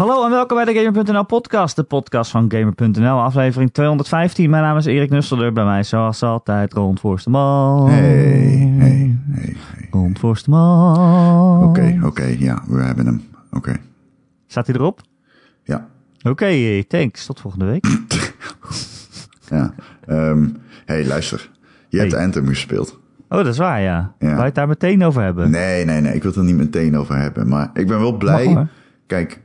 Hallo en welkom bij de Gamer.nl podcast, de podcast van Gamer.nl, aflevering 215. Mijn naam is Erik Nusselder, bij mij zoals altijd Rond Voorsteman. Hey, hey, hey, hey. Rond. Oké, oké, ja, we hebben hem. Oké, Staat hij erop? ja. Oké, thanks. Tot volgende week. ja. Ehm, hey, luister. Je hebt Hey. Anthem gespeeld. Oh, dat is waar, ja. Ja. Wou je het daar meteen over hebben? Nee, nee, nee, ik wil het er niet meteen over hebben. Maar ik ben wel blij. Kijk,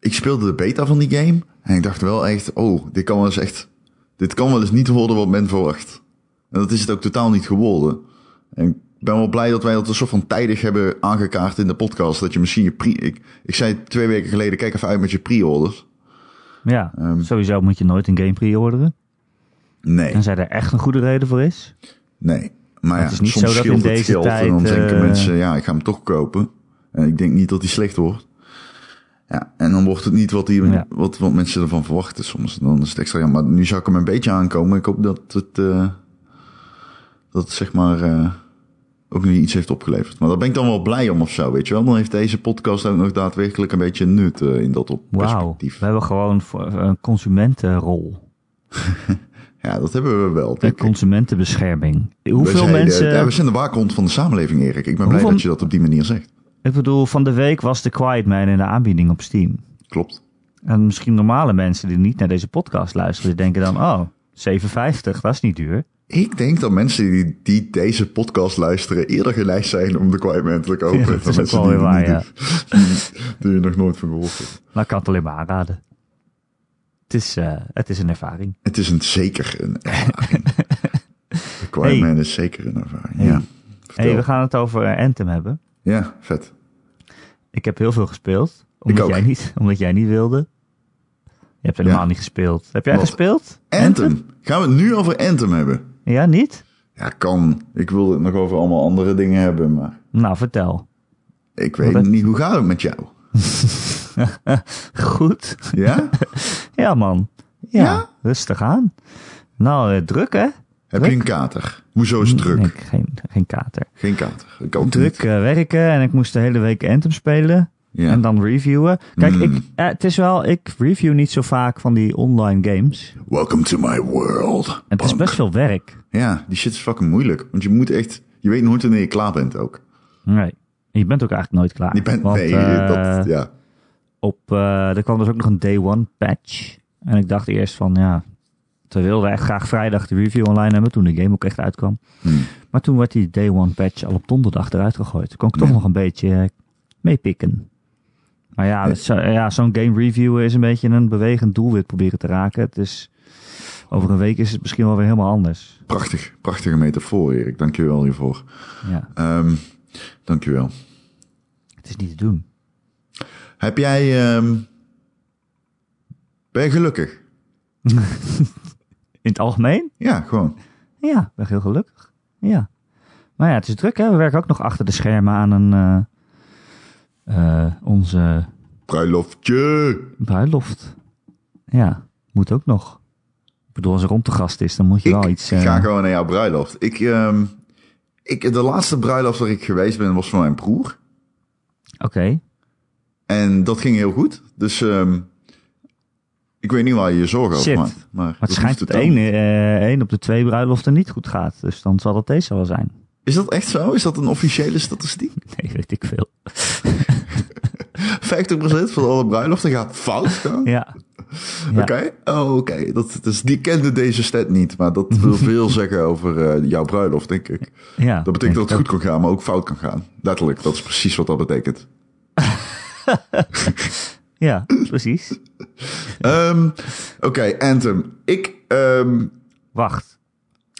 ik speelde de beta van die game. En ik dacht wel echt, oh, dit kan wel eens echt... Dit kan wel eens niet worden wat men verwacht. En dat is het ook totaal niet geworden. En ik ben wel blij dat wij dat een soort van tijdig hebben aangekaart in de podcast. Dat je misschien je pre... Ik, ik zei twee weken geleden, kijk even uit met je pre-orders. Ja, Ehm. sowieso moet je nooit een game pre-orderen. Nee. Tenzij er echt een goede reden voor is. Nee, maar ja, Het is niet soms zo dat in het deze geld tijd, en dan denken eh, mensen, ja, ik ga hem toch kopen. En ik denk niet dat hij slecht wordt. Ja, en dan wordt het niet wat, die, Ja. wat, wat mensen ervan verwachten soms. Dan is het extra jammer. Maar nu zou ik hem een beetje aankomen. Ik hoop dat het, eh, dat het zeg maar eh, ook nu iets heeft opgeleverd. Maar daar ben ik dan wel blij om of zo, weet je wel. Dan heeft deze podcast ook nog daadwerkelijk een beetje nut eh, in dat op perspectief. we hebben gewoon een consumentenrol. Ja, dat hebben we wel. De denk consumentenbescherming. We Hoeveel zijn de- mensen... ja, we zijn de waakhond van de samenleving, Erik. Ik ben blij dat je dat op die manier zegt. Ik bedoel, van de week was The Quiet Man in de aanbieding op Steam. Klopt. En misschien normale mensen die niet naar deze podcast luisteren, die denken dan, oh, 7,50, dat is niet duur. Ik denk dat mensen die, die deze podcast luisteren eerder geneigd zijn om de Quiet Man te kopen. Ja, dan dat is wel weer waar, doen. Die je nog nooit van gehoord hebt. Maar ik kan het alleen maar aanraden. Het is, eh, het is een ervaring. Het is een zeker een ervaring. De Quiet Hey. Man is zeker een ervaring. Hey. Ja. Vertel. hey, we gaan het over Anthem hebben. Ja, vet. Ik heb heel veel gespeeld, omdat, jij niet, omdat jij niet wilde. Je hebt helemaal Ja. niet gespeeld. Heb jij Wat? gespeeld? Anthem. Gaan we het nu over Anthem hebben? Ja, niet? Ja, kan. Ik wil het nog over allemaal andere dingen hebben, maar Nou, vertel. ik weet Wat? niet. Hoe gaat het met jou? Goed. Ja? Ja, man. Ja, Ja? rustig aan. Nou, eh, druk hè? Heb je een kater? Hoezo is het druk? Nee, geen, geen kater. Geen kater. Ik ook Druk eh, werken en ik moest de hele week Anthem spelen. Ja. En dan reviewen. Kijk, Mm. ik, eh, het is wel, ik review niet zo vaak van die online games. Welcome to my world. Het is best veel werk. Ja, die shit is fucking moeilijk. Want je moet echt... Je weet nooit wanneer je klaar bent ook. Nee. En je bent ook eigenlijk nooit klaar. Je bent... Want, nee, eh, dat... Ja. op, eh, er kwam dus ook nog een day one patch. En ik dacht eerst van, ja, we wilden echt graag vrijdag de review online hebben, toen de game ook echt uitkwam. Hmm. Maar toen werd die day one patch al op donderdag eruit gegooid. Kon ik toch Ja. nog een beetje eh, meepikken. Maar ja, Ja. zo- ja zo'n game reviewen is een beetje een bewegend doelwit proberen te raken. Het is, over een week is het misschien wel weer helemaal anders. Prachtig. Prachtige metafoor, Erik. Dank je wel hiervoor. Ja, Ehm dank je wel. het is niet te doen. Heb jij... ehm, ben je gelukkig? In het algemeen? Ja, gewoon. Ja, ik ben heel gelukkig. Ja. Maar ja, het is druk hè. We werken ook nog achter de schermen aan een, eh, eh, onze Bruiloftje. bruiloft. Ja, moet ook nog. Ik bedoel, als er rond de gast is, dan moet je Ik wel iets... eh, ga gewoon naar jouw bruiloft. Ik, ehm, ik, de laatste bruiloft waar ik geweest ben, was van mijn broer. Oké. En dat ging heel goed. Dus ehm, ik weet niet waar je je zorgen over Shit. maakt. Maar, Maar het schijnt dat één, eh één op de twee bruiloften niet goed gaat. Dus dan zal dat deze wel zijn. Is dat echt zo? Is dat een officiële statistiek? 50% Nee, weet ik veel. van alle bruiloften gaat fout? Ja. ja. Oké, oh, oké. Dat, dus die kende deze stat niet, maar dat wil veel zeggen over eh, jouw bruiloft, denk ik. ja. Dat betekent dat het goed kan gaan, maar ook fout kan gaan. Letterlijk, dat is precies wat dat betekent. Ja, precies. Ehm, oké, Anthem. Ik, ehm, Wacht.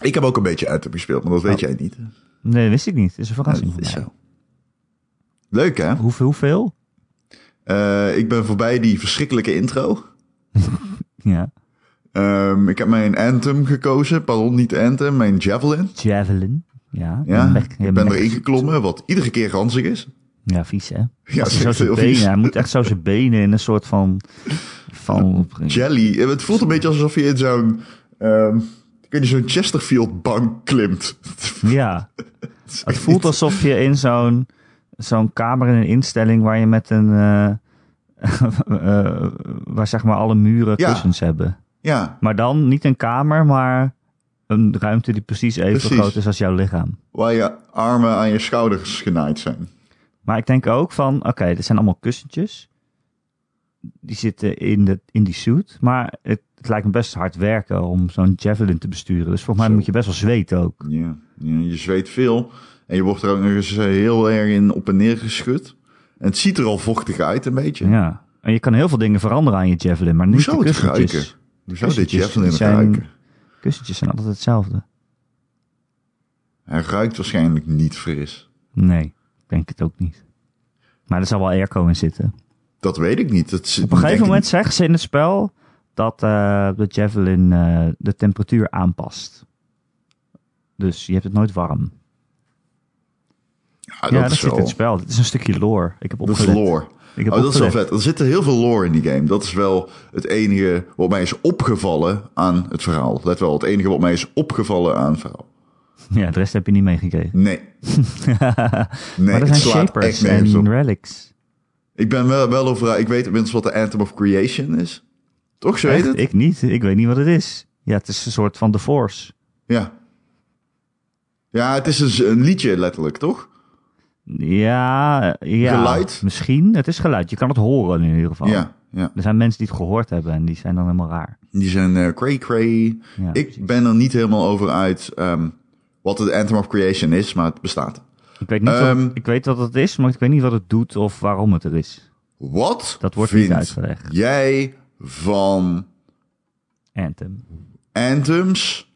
ik heb ook een beetje Anthem gespeeld, maar dat weet Oh. jij niet. Nee, dat wist ik niet. Is een verrassing is zo. Leuk, hè? Hoeveel? hoeveel? Eh, ik ben voorbij die verschrikkelijke intro. Ja. Ehm, ik heb mijn Anthem gekozen. Pardon, niet Anthem, mijn Javelin. Javelin. Ja. Ja, ik ben erin geklommen, wat iedere keer ranzig is. Ja, vies hè? Ja, dat is zijn heel benen, vies. hij moet echt zo zijn benen in een soort van... van Jelly. Het voelt een beetje alsof je in zo'n... ehm kun je zo'n Chesterfield bank klimt. ja. Het voelt alsof je in zo'n zo'n kamer in een instelling waar je met een, eh, eh, waar zeg maar alle muren Ja. kussens hebben. Ja, Maar dan niet een kamer, maar een ruimte die precies even Precies. groot is als jouw lichaam. waar je armen aan je schouders genaaid zijn. Maar ik denk ook van, oké, dit zijn allemaal kussentjes. Die zitten in, de, in die suit. Maar het, het lijkt me best hard werken om zo'n javelin te besturen. Dus volgens mij Zo. moet je best wel zweten ook. Ja, ja, je zweet veel. En je wordt er ook nog eens eh, heel erg in op en neer geschud. En het ziet er al vochtig uit een beetje. Ja. En je kan heel veel dingen veranderen aan je javelin, maar niet Hoe zou de het kussentjes. ruiken? Hoe zou dit javelin zijn- ruiken? Kussentjes zijn altijd hetzelfde. Hij ruikt waarschijnlijk niet fris. Nee, denk het ook niet. Maar er zal wel airco in zitten. Dat weet ik niet. Dat Op een gegeven moment zeggen ze in het spel dat eh, de javelin eh, de temperatuur aanpast. Dus je hebt het nooit warm. Ja, ja, dat is zit wel. het spel. Dit is een stukje lore. Ik heb Dat is lore. Ik heb Oh, dat is wel vet. Er zit heel veel lore in die game. Dat is wel het enige wat mij is opgevallen aan het verhaal. Let wel, het enige wat mij is opgevallen aan het verhaal. Ja, de rest heb je niet meegekregen. Nee. Nee, maar er zijn shapers en relics. Ik ben wel, wel over... Ik weet inmiddels wat de Anthem of Creation is. Toch, zo heet het? Ik niet. Ik weet niet wat het is. Ja, het is een soort van The Force. Ja. Ja, het is dus een liedje letterlijk, toch? Ja, ja. Geluid? Misschien. Het is geluid. Je kan het horen in ieder geval. Ja, ja. Er zijn mensen die het gehoord hebben en die zijn dan helemaal raar. Die zijn eh cray cray. Ja, ik precies. ben er niet helemaal over uit ehm, wat het Anthem of Creation is, maar het bestaat. Ik weet, niet Ehm, wat, ik weet wat het is, maar ik weet niet wat het doet of waarom het er is. Wat Dat wordt niet uitgelegd. jij van Anthem. Anthem's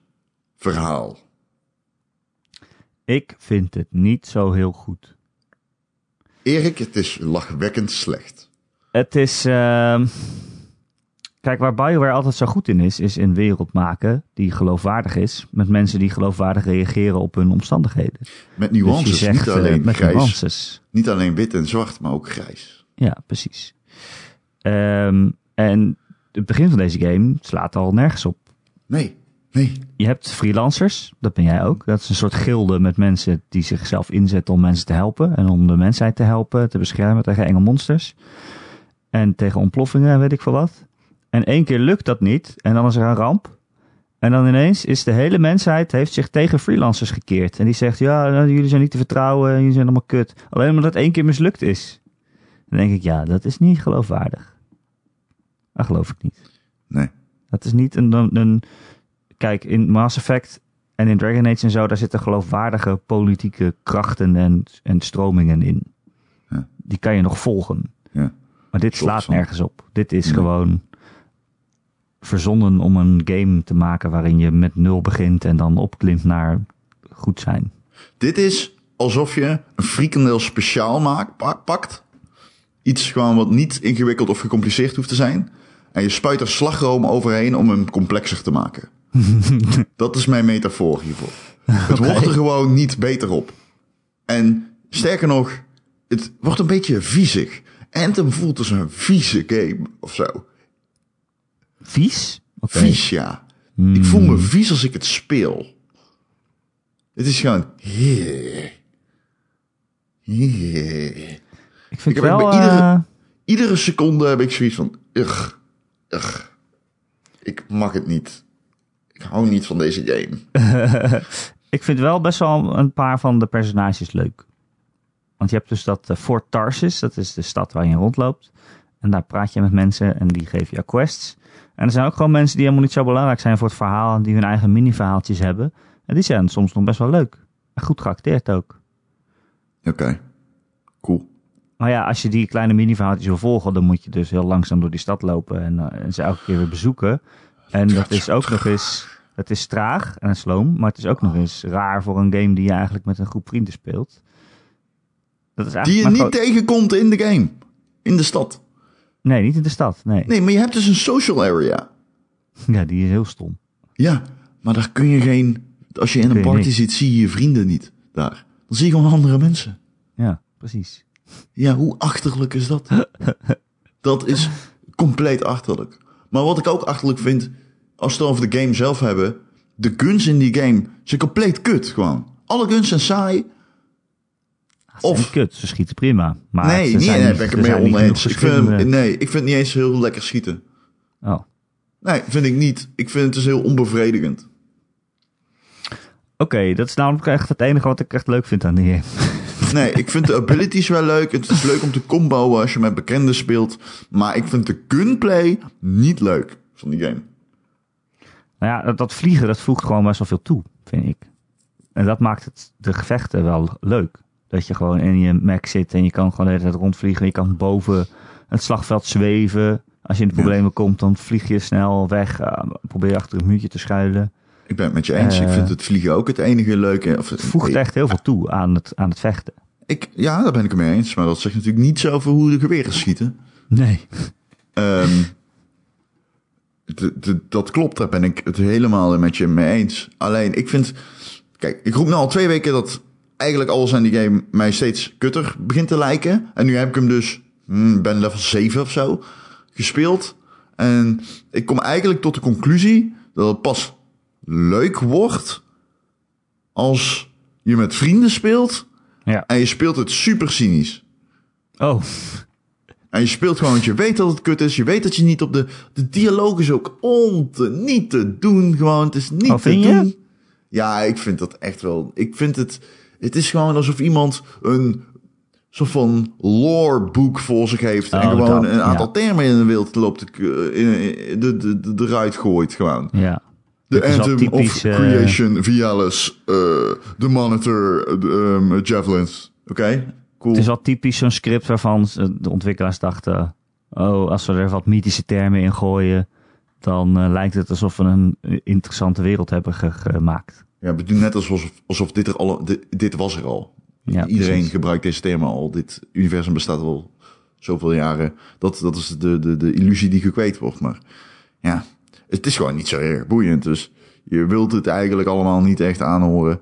verhaal? Ik vind het niet zo heel goed. Erik, het is lachwekkend slecht. Het is. ehm, Kijk, waar BioWare altijd zo goed in is, is een wereld maken die geloofwaardig is. Met mensen die geloofwaardig reageren op hun omstandigheden. Met Dus nuances, zegt niet eh, alleen met grijs. nuances. Niet alleen wit en zwart, maar ook grijs. Ja, precies. Ehm, en het begin van deze game slaat al nergens op. Nee, nee. Je hebt freelancers, dat ben jij ook. Dat is een soort gilde met mensen die zichzelf inzetten om mensen te helpen. En om de mensheid te helpen, te beschermen tegen enge monsters. En tegen ontploffingen en weet ik veel wat. En één keer lukt dat niet en dan is er een ramp. En dan ineens is de hele mensheid heeft zich tegen freelancers gekeerd. En die zegt, ja, nou, jullie zijn niet te vertrouwen, jullie zijn allemaal kut. Alleen omdat het één keer mislukt is. Dan denk ik, ja, dat is niet geloofwaardig. Dat geloof ik niet. Nee. Dat is niet een, een, een- Kijk, in Mass Effect en in Dragon Age en zo, daar zitten geloofwaardige politieke krachten en, en stromingen in. Ja. Die kan je nog volgen. Ja. Maar dit slaat nergens op. Dit is gewoon verzonnen om een game te maken waarin je met nul begint en dan opklimt naar goed zijn. Dit is alsof je een frikandel speciaal maakt, pa- pakt. Iets gewoon wat niet ingewikkeld of gecompliceerd hoeft te zijn. En je spuit er slagroom overheen om hem complexer te maken. Dat is mijn metafoor hiervoor. Het wordt er gewoon niet beter op. En sterker nog, het wordt een beetje viezig. Anthem voelt als een vieze game of zo. Vies? Vies, ja. Ik voel me vies als ik het speel. Het is gewoon... Ik vind Ik heb wel... bij iedere- eh, Iedere seconde heb ik zoiets van... Ugh, ugh. Ik mag het niet. Ik hou niet van deze game. Ik vind wel best wel een paar van de personages leuk. Want je hebt dus dat eh, Fort Tarsis, dat is de stad waar je rondloopt. En daar praat je met mensen en die geven je quests. En er zijn ook gewoon mensen die helemaal niet zo belangrijk zijn voor het verhaal. En die hun eigen mini-verhaaltjes hebben. En die zijn soms nog best wel leuk. En goed geacteerd ook. Oké. Cool. Maar ja, als je die kleine mini-verhaaltjes wil volgen, dan moet je dus heel langzaam door die stad lopen en, eh, en ze elke keer weer bezoeken. En dat is ook nog eens, het is traag en sloom, maar het is ook nog eens raar voor een game die je eigenlijk met een groep vrienden speelt. Dat is Die je niet tegenkomt in de game. In de stad. Nee, niet in de stad, nee. Nee, maar je hebt dus een social area. Ja, die is heel stom. Ja, maar daar kun je geen... Als je in een party zit, zie je je vrienden niet daar. Dan zie je gewoon andere mensen. Ja, precies. Ja, hoe achterlijk is dat? dat is compleet achterlijk. Maar wat ik ook achterlijk vind, als we het over de game zelf hebben, de guns in die game zijn compleet kut gewoon. Alle guns zijn saai. Of kut, ze schieten prima. Maar nee, ze niet, zijn nee, niet- ben ik er oneens. Ik vind, nee, ik vind het niet eens heel lekker schieten. Oh. Nee, vind ik niet. Ik vind het dus heel onbevredigend. Oké, dat is namelijk echt het enige wat ik echt leuk vind aan die game. Nee, ik vind de abilities wel leuk. Het is leuk om te comboen als je met bekenden speelt. Maar ik vind de gunplay niet leuk van die game. Nou ja, dat, dat vliegen, dat voegt gewoon best wel veel toe, vind ik. En dat maakt het, de gevechten wel leuk. Dat je gewoon in je mech zit en je kan gewoon de hele tijd rondvliegen. Je kan boven het slagveld zweven. Als je in de Ja. problemen komt, dan vlieg je snel weg. eh, probeer achter een muurtje te schuilen. Ik ben het met je eens. ik Eh. vind het vliegen ook het enige leuke. Of, Het voegt echt heel veel toe aan het, aan het vechten. ik, ja, daar ben ik het mee eens. Maar dat zegt natuurlijk niets over hoe de geweren schieten. Nee. Ehm, dat klopt, daar ben ik het helemaal met je mee eens. Alleen, ik vind... Kijk, ik roep nu al twee weken dat eigenlijk alles aan die game mij steeds kutter begint te lijken. En nu heb ik hem dus, hmm, ben level 7 of zo, gespeeld. En ik kom eigenlijk tot de conclusie dat het pas leuk wordt als je met vrienden speelt Ja. en je speelt het super cynisch. Oh, En je speelt gewoon, want je weet dat het kut is. Je weet dat je niet op de... De dialoog is ook on te, niet te doen gewoon. Het is niet Oh, te je? doen. Ja, ik vind dat echt wel... Ik vind het... Het is gewoon alsof iemand een soort van loreboek voor zich heeft. en Oh, gewoon dat, een aantal ja. termen in de wereld loopt k- in, de, de, de, eruit gooit gewoon. ja. De Anthem typisch, of eh, Creation, Vialis, eh, de Monitor, eh, de, ehm, Javelins. Oké, cool. Het is wel typisch zo'n script waarvan de ontwikkelaars dachten... Oh, als we er wat mythische termen in gooien... dan eh, lijkt het alsof we een eh, interessante wereld hebben ge- gemaakt. Ja, we doen net alsof, alsof dit er al, dit, dit was er al. Ja, Iedereen precies. gebruikt deze termen al. Dit universum bestaat al zoveel jaren. Dat, dat is de, de, de illusie die gekweekt wordt. Maar ja, het is gewoon niet zo erg boeiend. Dus je wilt het eigenlijk allemaal niet echt aanhoren.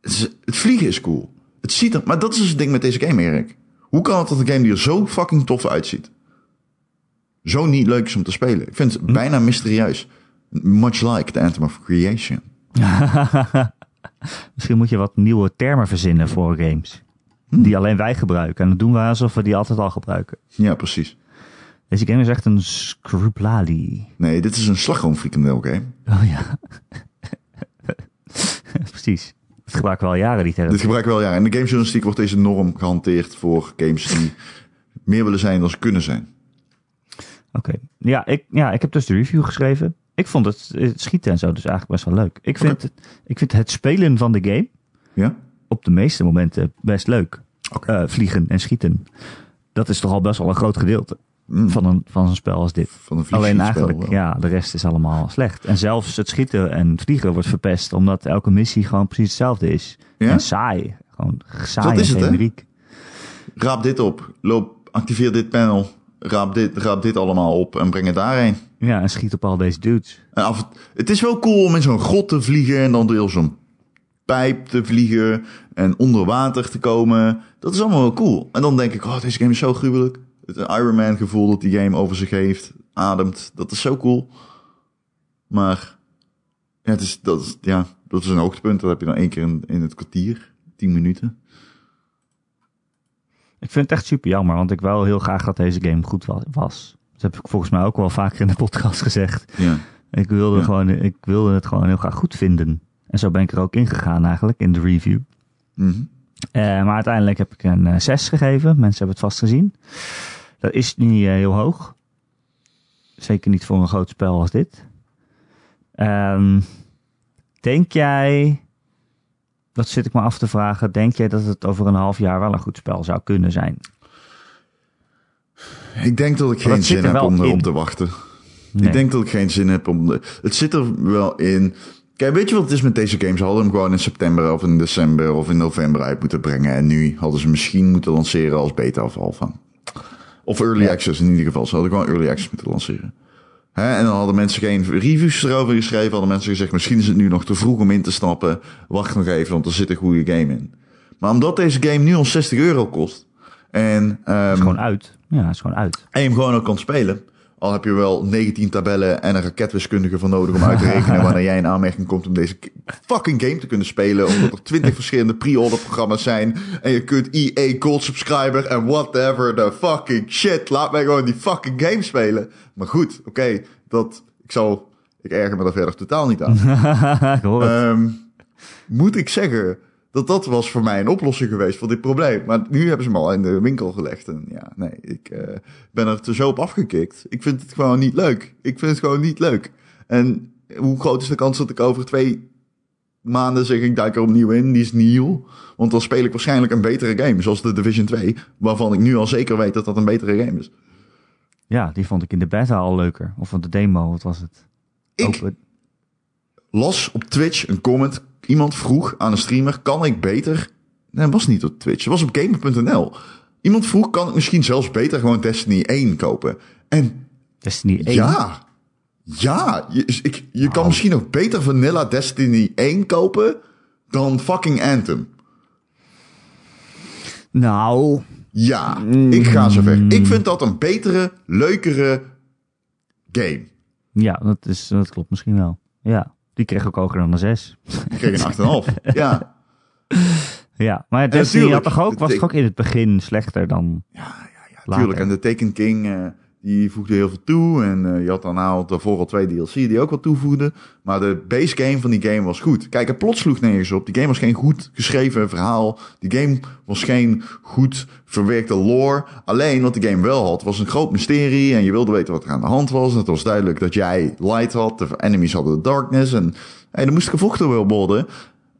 Het, is- het vliegen is cool. Het ziet er, maar dat is dus het ding met deze game, Erik. Hoe kan het dat een game die er zo fucking tof uitziet, zo niet leuk is om te spelen? Ik vind het bijna mysterieus. Much like the Anthem of Creation. Misschien moet je wat nieuwe termen verzinnen voor games. Hmm. Die alleen wij gebruiken. En dan doen we alsof we die altijd al gebruiken. Ja, precies. Deze game is echt een scruplali. Nee, dit is een slagroomfrikandel game. Oh ja. Precies. Dat gebruiken we al jaren die term. Dit gebruiken we wel, ja. In de gamejournalistiek wordt deze norm gehanteerd voor games die meer willen zijn dan ze kunnen zijn. Oké. Ja, ik, ja, ik heb dus de review geschreven. Ik vond het, het schieten en zo dus eigenlijk best wel leuk. Ik vind, ik vind het spelen van de game Ja? op de meeste momenten best leuk. Eh, vliegen en schieten. Dat is toch al best wel een groot gedeelte Mm, van een, van een spel als dit. van een Alleen eigenlijk, wel. ja, de rest is allemaal slecht. En zelfs het schieten en vliegen wordt verpest, omdat elke missie gewoon precies hetzelfde is. Ja? En saai. Gewoon saai Dat is en het, generiek. Raap dit op. Loop, activeer dit panel. Raap dit, raap dit allemaal op en breng het daarheen. Ja, en schiet op al deze dudes. En af, het is wel cool om in zo'n grot te vliegen en dan door zo'n pijp te vliegen en onder water te komen. Dat is allemaal wel cool. En dan denk ik, oh, deze game is zo gruwelijk. Het Iron Man gevoel dat die game over zich heeft, ademt, dat is zo cool. Maar ja, het is, dat, is, ja, dat is een hoogtepunt. Dat heb je dan één keer in, in het kwartier, tien minuten. Ik vind het echt super jammer, want ik wil heel graag dat deze game goed wa- was. Dat heb ik volgens mij ook wel vaker in de podcast gezegd. Ja. Ik wilde, Ja. gewoon, ik wilde het gewoon heel graag goed vinden. En zo ben ik er ook ingegaan eigenlijk, in de review. Mhm. Eh, maar uiteindelijk heb ik een eh, 6 gegeven. Mensen hebben het vast gezien. Dat is niet eh, heel hoog. Zeker niet voor een groot spel als dit. Ehm, denk jij, dat zit ik me af te vragen, denk jij dat het over een half jaar wel een goed spel zou kunnen zijn? Ik denk dat ik geen zin heb om erop te wachten. Nee. Ik denk dat ik geen zin heb om... De, het zit er wel in... Kijk, weet je wat het is met deze games? Ze hadden hem gewoon in september of in december of in november uit moeten brengen. En nu hadden ze misschien moeten lanceren als beta of alpha. Of early Ja. access in ieder geval. Ze hadden gewoon early access moeten lanceren. En dan hadden mensen geen reviews erover geschreven. Hadden mensen gezegd, misschien is het nu nog te vroeg om in te stappen. Wacht nog even, want er zit een goede game in. Maar omdat deze game nu al 60 euro kost... En, Het ehm, is gewoon uit. Ja, is gewoon uit. en je hem gewoon ook kan spelen. Al heb je wel 19 tabellen en een raketwiskundige voor nodig om uit te rekenen wanneer jij in aanmerking komt om deze fucking game te kunnen spelen. Omdat er 20 verschillende pre-order programma's zijn. En je kunt EA Gold Subscriber en whatever the fucking shit. Laat mij gewoon die fucking game spelen. Maar goed, oké, dat, ik zal, ik erger me daar verder totaal niet aan. Ehm, moet ik zeggen dat dat was voor mij een oplossing geweest voor dit probleem. Maar nu hebben ze me al in de winkel gelegd. En ja, nee, ik eh, ben er te zo op afgekikt. Ik vind het gewoon niet leuk. Ik vind het gewoon niet leuk. En hoe groot is de kans dat ik over twee maanden zeg ik duik er opnieuw in? Die is nieuw. Want dan speel ik waarschijnlijk een betere game. Zoals de Division 2. Waarvan ik nu al zeker weet dat dat een betere game is. Ja, die vond ik in de beta al leuker. Of van de demo, wat was het? Ik Open- las op Twitch een comment. Iemand vroeg aan een streamer: kan ik beter. Nee, was niet op Twitch. Het was op gamer.nl. Iemand vroeg: kan ik misschien zelfs beter gewoon Destiny 1 kopen? En Destiny 1. ja, ja, je, ik, je kan misschien nog beter Vanilla Destiny 1 kopen dan fucking Anthem. Nou, Ja, ik ga zover. Ik vind dat een betere, leukere game. ja, dat, is, dat klopt misschien wel. Ja, die kreeg ook hoger dan een 6. Ik kreeg een 8,5. Ja, Ja, maar Destiny had tuurlijk. toch ook, was toch ook in het begin slechter dan later? Tuurlijk, en de Taken King, eh, die voegde heel veel toe. En eh, je had daarna al daarvoor al twee DLC die ook wat toevoegden. Maar de base game van die game was goed. Kijk, het plot sloeg nergens op. Die game was geen goed geschreven verhaal. Die game was geen goed verwerkte lore. Alleen wat die game wel had, was een groot mysterie. En je wilde weten wat er aan de hand was. En het was duidelijk dat jij light had. De enemies hadden de darkness. En hey, er moest gevochten worden.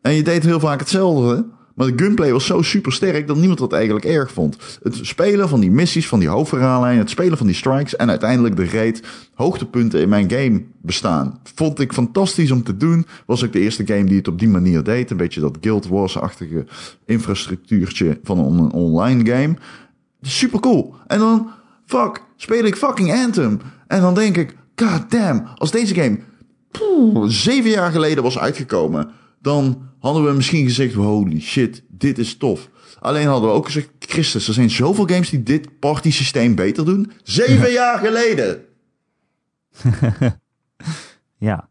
En je deed heel vaak hetzelfde. Maar de gunplay was zo super sterk dat niemand dat eigenlijk erg vond. Het spelen van die missies, van die hoofdverhaallijn, het spelen van die strikes en uiteindelijk de raid, hoogtepunten in mijn game bestaan. Vond ik fantastisch om te doen. Was ook de eerste game die het op die manier deed. Een beetje dat Guild Wars-achtige infrastructuurtje van een online game. Super cool. En dan, fuck, speel ik fucking Anthem. En dan denk ik, god damn, als deze game zeven jaar geleden was uitgekomen, dan hadden we misschien gezegd, holy shit, dit is tof. Alleen hadden we ook gezegd, Christus, er zijn zoveel games die dit party systeem beter doen. Zeven jaar geleden! Ja.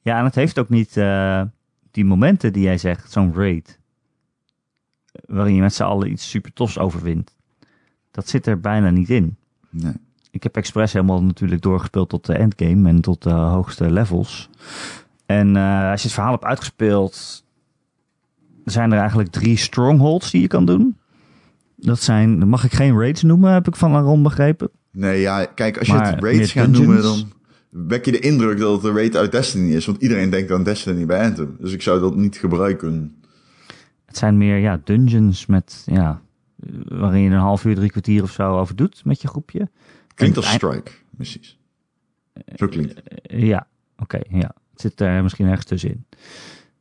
Ja, en het heeft ook niet eh, die momenten die jij zegt, zo'n raid. Waarin je met z'n allen iets super tofs overwint. Dat zit er bijna niet in. Nee. Ik heb expres helemaal natuurlijk doorgespeeld tot de endgame en tot de hoogste levels. En eh, als je het verhaal hebt uitgespeeld, zijn er eigenlijk drie strongholds die je kan doen. Dat zijn, mag ik geen raids noemen, heb ik van Aaron begrepen. Nee, ja, kijk, als je Maar het raids gaat noemen, dan wek je de indruk dat het een raid uit Destiny is. Want iedereen denkt aan Destiny bij Anthem. Dus ik zou dat niet gebruiken. Het zijn meer ja, dungeons met, ja, waarin je een half uur, drie kwartier of zo over doet met je groepje. Klinkt En als strike, missies. Zo klinkt Ja, oké, ja. Het zit er misschien ergens tussenin.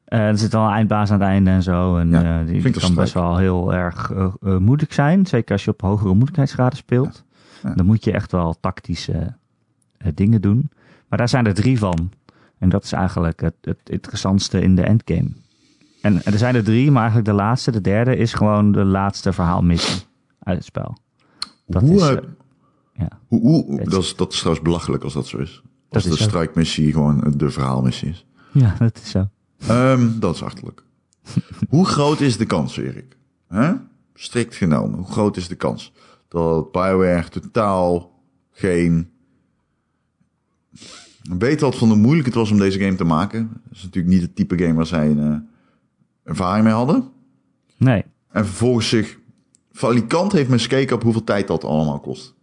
Eh, er zit wel een eindbaas aan het einde en zo. En Ja, eh, die kan best wel heel erg eh, eh, moeilijk zijn. Zeker als je op hogere moeilijkheidsgraden speelt. Ja. Ja. Dan moet je echt wel tactische eh, dingen doen. Maar daar zijn er drie van. En dat is eigenlijk het, het interessantste in de endgame. En er zijn er drie, maar eigenlijk de laatste, de derde, is gewoon de laatste verhaalmissie uit het spel. Dat hoe, is, eh, eh, ja. hoe, hoe, dat, is, dat is trouwens belachelijk als dat zo is. Als is de zo. strike missie gewoon de verhaalmissie is. ja, dat is zo. Ehm, dat is achterlijk. hoe groot is de kans, Erik? Hè? Strikt genomen, hoe groot is de kans dat Bioware totaal geen... Weet wat van hoe moeilijk het was om deze game te maken. Dat is natuurlijk niet het type game waar zij eh, ervaring mee hadden. Nee, En vervolgens zich... Valikant heeft me gekeken op hoeveel tijd dat allemaal kost.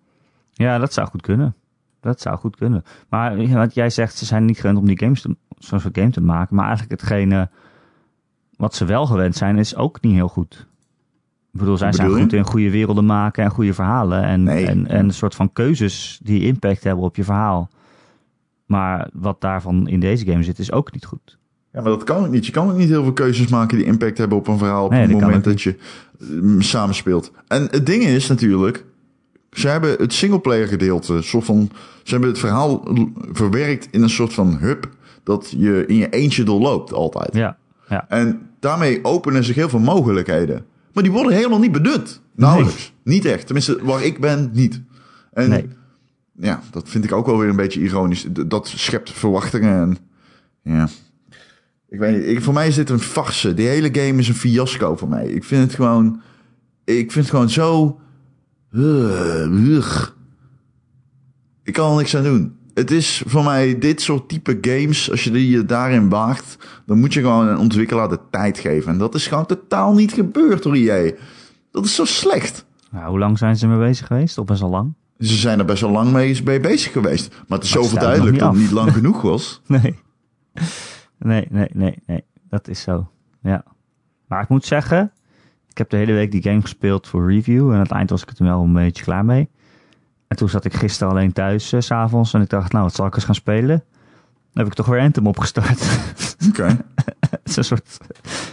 Ja, dat zou goed kunnen. Dat zou goed kunnen. Maar ja, wat jij zegt, ze zijn niet gewend om die games te, zo'n soort game te maken. Maar eigenlijk hetgene wat ze wel gewend zijn, is ook niet heel goed. Ik bedoel, zij zijn goed in goede werelden maken en goede verhalen. En, Nee. en, en een soort van keuzes die impact hebben op je verhaal. Maar wat daarvan in deze game zit, is ook niet goed. Ja, maar dat kan ook niet. Je kan ook niet heel veel keuzes maken die impact hebben op een verhaal op Nee, het moment dat je eh, samenspeelt. En het ding is natuurlijk, ze hebben het singleplayer gedeelte, soort van, ze hebben het verhaal verwerkt in een soort van hub dat je in je eentje doorloopt altijd. Ja, ja. En daarmee openen zich heel veel mogelijkheden. Maar die worden helemaal niet benut. Nauwelijks. Niet echt. Tenminste, waar ik ben, niet. En Nee. ja, dat vind ik ook wel weer een beetje ironisch. Dat schept verwachtingen en ja. Ik weet niet, ik, voor mij is dit een farce. Die hele game is een fiasco voor mij. Ik vind het gewoon, ik vind het gewoon zo... Ugh. Ik kan er niks aan doen. Het is voor mij dit soort type games, als je die je daarin waagt, dan moet je gewoon een ontwikkelaar de tijd geven. En dat is gewoon totaal niet gebeurd door EA. Dat is zo slecht. Nou, hoe lang zijn ze mee bezig geweest? Of best al lang? Ze zijn er best wel lang mee mee bezig geweest. Maar het is Maar overduidelijk nog dat niet het niet lang genoeg was. Nee. Nee, nee, nee, nee. Dat is zo. Ja. Maar ik moet zeggen, ik heb de hele week die game gespeeld voor review. En aan het eind was ik het er wel een beetje klaar mee. En toen zat ik gisteren alleen thuis, s s'avonds. En ik dacht, nou, wat zal ik eens gaan spelen? Dan heb ik toch weer Anthem opgestart. Oké. Het is een soort...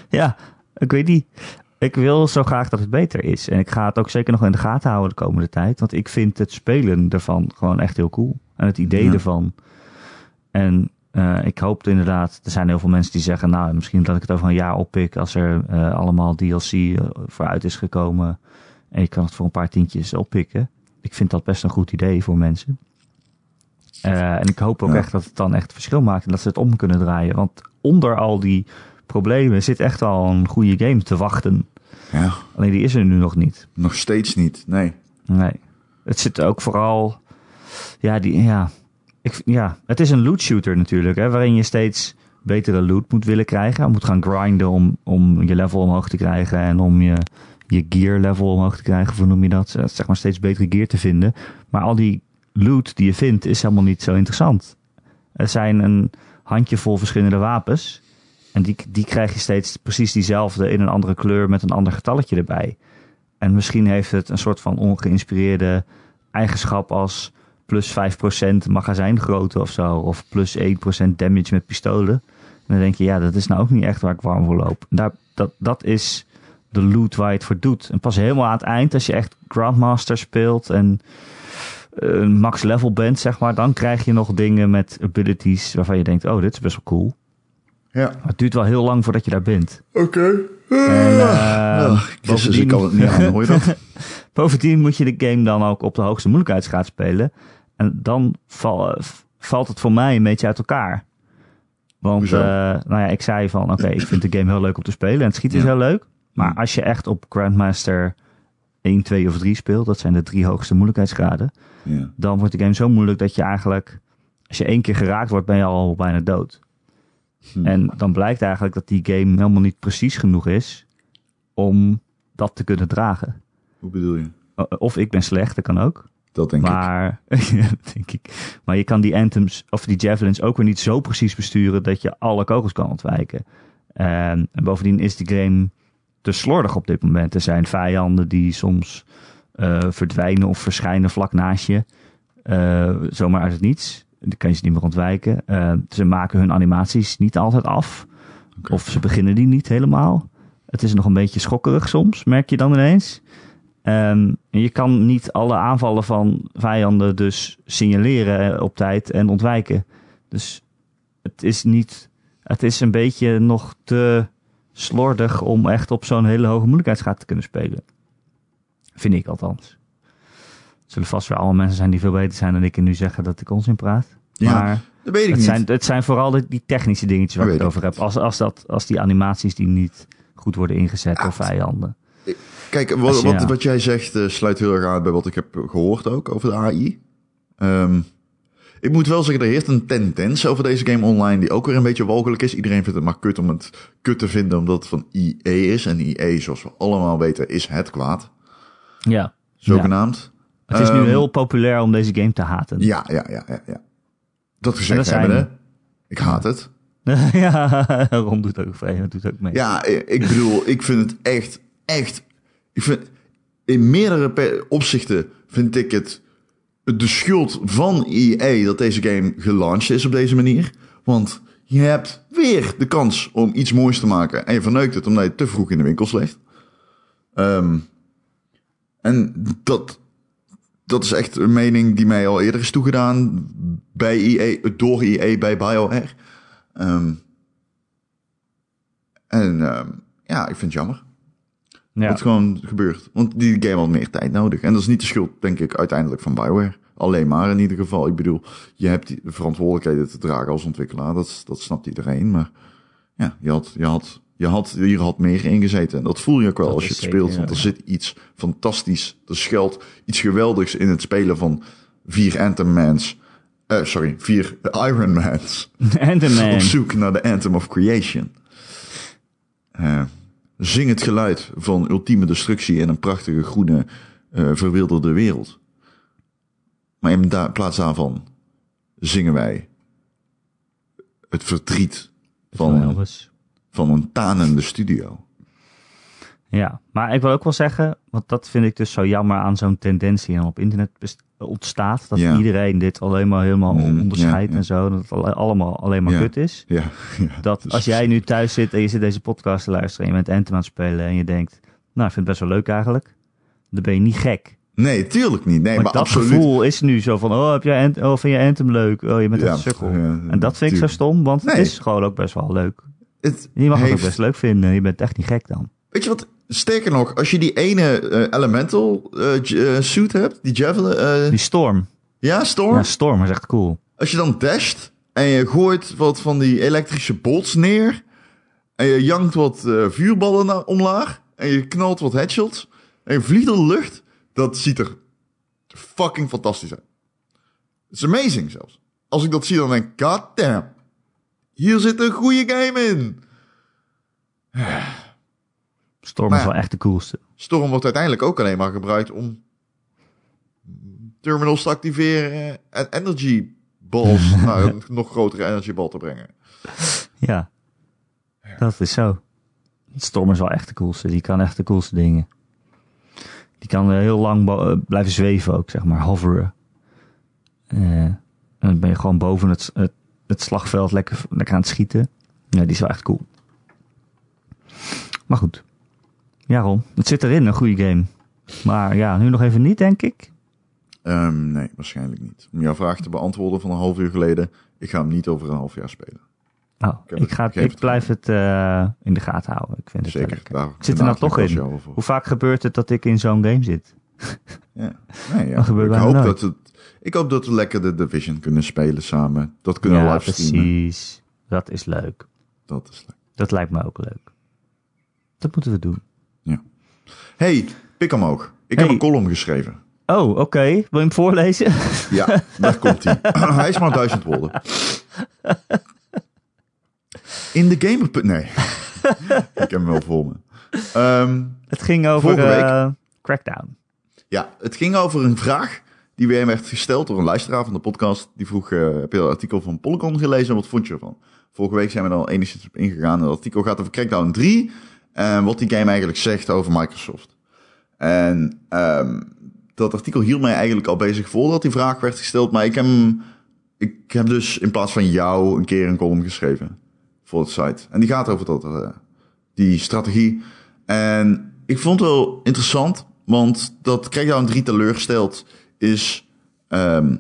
Ja, ik weet niet. Ik wil zo graag dat het beter is. En ik ga het ook zeker nog in de gaten houden de komende tijd. Want ik vind het spelen ervan gewoon echt heel cool. En het idee Ja. ervan. En eh, ik hoop inderdaad... Er zijn heel veel mensen die zeggen... Nou, misschien dat ik het over een jaar oppik... als er eh, allemaal DLC eh, vooruit is gekomen. En je kan het voor een paar tientjes oppikken. Ik vind dat best een goed idee voor mensen. En ik hoop ook Ja. echt dat het dan echt verschil maakt. En dat ze het om kunnen draaien. Want onder al die problemen zit echt al een goede game te wachten. Ja, Alleen die is er nu nog niet. nog steeds niet. Nee. Nee. Het zit ook vooral. Ja, die, ja. Ik, ja, het is een loot shooter natuurlijk, hè, waarin je steeds betere loot moet willen krijgen. Moet gaan grinden om, om je level omhoog te krijgen en om je, je gear level omhoog te krijgen. Hoe noem je dat? Eh, Zeg maar steeds betere gear te vinden. Maar al die loot die je vindt is helemaal niet zo interessant. Er zijn een handjevol verschillende wapens. En die, die krijg je steeds precies diezelfde in een andere kleur met een ander getalletje erbij. En misschien heeft het een soort van ongeïnspireerde eigenschap als plus 5% magazijngrootte of zo. Of plus 1% damage met pistolen. En dan denk je, ja, dat is nou ook niet echt waar ik warm voor loop. Daar, dat, dat is de loot waar je het voor doet. En pas helemaal aan het eind, als je echt Grandmaster speelt en eh, max level bent, zeg maar, dan krijg je nog dingen met abilities waarvan je denkt, oh, dit is best wel cool. Ja. Maar het duurt wel heel lang voordat je daar bent. Oké. En, eh, Ah, Christus, ik kan het niet aan. Hoor je dat? Bovendien moet je de game dan ook op de hoogste moeilijkheidsgraad spelen. En dan val- valt het voor mij een beetje uit elkaar. Want eh, nou ja, ik zei van oké, ik vind de game heel leuk om te spelen. En het schieten is heel leuk. Maar als je echt op Grandmaster 1, 2 of 3 speelt, dat zijn de drie hoogste moeilijkheidsgraden. Ja. Dan wordt de game zo moeilijk dat je eigenlijk, als je één keer geraakt wordt, ben je al bijna dood. Hm. En dan blijkt eigenlijk dat die game helemaal niet precies genoeg is om dat te kunnen dragen. Hoe bedoel je? Of ik ben slecht, dat kan ook. Dat denk ik. maar, ja, dat denk ik. Maar je kan die anthems of die javelins ook weer niet zo precies besturen dat je alle kogels kan ontwijken. En, en bovendien is die game te slordig op dit moment. Er zijn vijanden die soms eh, verdwijnen of verschijnen vlak naast je. eh, zomaar uit het niets. Dan kan je ze niet meer ontwijken. Eh, ze maken hun animaties niet altijd af. Of ze beginnen die niet helemaal. Het is nog een beetje schokkerig soms, merk je dan ineens. Ehm, je kan niet alle aanvallen van vijanden dus signaleren eh, op tijd en ontwijken. Dus het is niet. Het is een beetje nog te slordig om echt op zo'n hele hoge moeilijkheidsgraad te kunnen spelen. Vind ik althans. Er zullen vast weer allemaal mensen zijn die veel beter zijn dan ik en nu zeggen dat ik onzin praat. Ja, maar Dat weet ik het niet. zijn, het zijn vooral die technische dingetjes waar Dat ik het over heb. Als, als, dat, als die animaties die niet goed worden ingezet door vijanden. Kijk, wat, je- wat, wat jij zegt eh, sluit heel erg aan bij wat ik heb gehoord ook over de AI. Ehm, ik moet wel zeggen, er heerst een tendens over deze game online die ook weer een beetje walgelijk is. Iedereen vindt het maar kut om het kut te vinden omdat het van EA is. En EA, zoals we allemaal weten, is het kwaad. Ja. Zogenaamd. Het is nu Ehm, heel populair om deze game te haten. Ja, ja, ja, ja, ja. Dat gezegd dat hebben, hè. Ik haat het. ja, Ron doet ook vrij, doet ook mee. Ja, ik bedoel, ik vind het echt, echt. Ik vind, in meerdere opzichten vind ik het de schuld van EA dat deze game gelaunched is op deze manier. Want je hebt weer de kans om iets moois te maken en je verneukt het omdat je het te vroeg in de winkels legt. Ehm, en dat, dat is echt een mening die mij al eerder is toegedaan bij EA, door EA bij BioWare. Ehm, en ehm, ja, ik vind het jammer Ja. dat het gewoon gebeurt. Want die game had meer tijd nodig. En dat is niet de schuld, denk ik, uiteindelijk van BioWare. Alleen maar in ieder geval. Ik bedoel, je hebt die verantwoordelijkheden te dragen als ontwikkelaar. Dat, dat snapt iedereen. Maar ja, je had, je had, je had hier had meer ingezeten. En dat voel je ook wel Dat als je het zeker, speelt. Want ja. er zit iets fantastisch. Er schuilt iets geweldigs in het spelen van vier Anthem Mans. Eh, sorry, vier Iron Mans. De man. Op zoek naar de Anthem of Creation. Eh, zing het geluid van ultieme destructie in een prachtige groene eh, verwilderde wereld. Maar in plaats daarvan zingen wij het verdriet van, van een tanende studio. Ja, maar ik wil ook wel zeggen, want dat vind ik dus zo jammer aan zo'n tendens die dan op internet best- ontstaat. Dat Ja. iedereen dit alleen maar helemaal Mhm, onderscheidt ja, ja. en zo. Dat het alle- allemaal alleen maar kut is. Ja, ja. Dat Dus- als jij nu thuis zit en je zit deze podcast te luisteren en je bent Anthem aan het spelen en je denkt, nou ik vind het best wel leuk eigenlijk. Dan ben je niet gek. Nee, tuurlijk niet. Nee, Maar, maar, dat absoluut. gevoel is nu zo van, oh, heb jij Ant- oh, vind je Anthem leuk? Oh, je bent een sukkel. en dat vind ik zo stom, want het is gewoon ook best wel leuk. Het Je mag het ook best leuk vinden. Je bent echt niet gek dan. Weet je wat? Sterker nog, als je die ene eh, elemental eh, suit hebt, die javelin, Die storm. ja, storm. Ja, storm is echt cool. Als je dan dasht en je gooit wat van die elektrische bolts neer en je jankt wat vuurballen naar omlaag en je knalt wat headshots en je vliegt door de lucht, dat ziet er fucking fantastisch uit. Is amazing zelfs. Als ik dat zie, dan denk ik, god damn, hier zit een goede game in. Storm Maar is wel echt de coolste. Storm wordt uiteindelijk ook alleen maar gebruikt om terminals te activeren en energy balls naar een nog grotere energy ball te brengen. Ja, dat is zo. Storm is wel echt de coolste. Die kan echt de coolste dingen. Die kan eh, heel lang eh, blijven zweven ook, zeg maar, hoveren. Eh, en dan ben je gewoon boven het, het, het slagveld lekker, lekker aan het schieten. Ja, die is wel echt cool. Maar goed. Ja, Ron, het zit erin, een goede game. Maar ja, nu nog even niet, denk ik. Ehm, nee, waarschijnlijk niet. Om jouw vraag te beantwoorden van een half uur geleden, ik ga hem niet over een half jaar spelen. Oh, ik, ga, ik geef ik het blijf het eh, in de gaten houden. Ik vind het Zeker. Daar, Ik zit er nou toch in. Hoe vaak gebeurt het dat ik in zo'n game zit? Ja. Nee, ja. Ik, hoop nooit. dat het, ik hoop dat we lekker de Division kunnen spelen samen. Dat kunnen we ja, livestreamen. precies. Dat is leuk. Dat is leuk. Dat lijkt me ook leuk. Dat moeten we doen. Hey, pik omhoog. Ik Hey. heb een column geschreven. Oh, oké. Wil je hem voorlezen? Ja, daar komt hij. hij is maar duizend woorden. In de gamer... Nee. ik heb hem wel voor me. Ehm, het ging over eh, Crackdown. ja, het ging over een vraag die weer werd gesteld door een luisteraar van de podcast. Die vroeg, eh, heb je het artikel van Polygon gelezen en wat vond je ervan? Vorige week zijn we al enigszins op ingegaan. Het artikel gaat over Crackdown 3 en wat die game eigenlijk zegt over Microsoft. En ehm, dat artikel hield mij eigenlijk al bezig voordat die vraag werd gesteld. Maar ik heb, ik heb dus in plaats van jou een keer een column geschreven voor het site. En die gaat over dat, eh, die strategie. En ik vond het wel interessant, want dat Crackdown 3 teleurstelt is, ehm,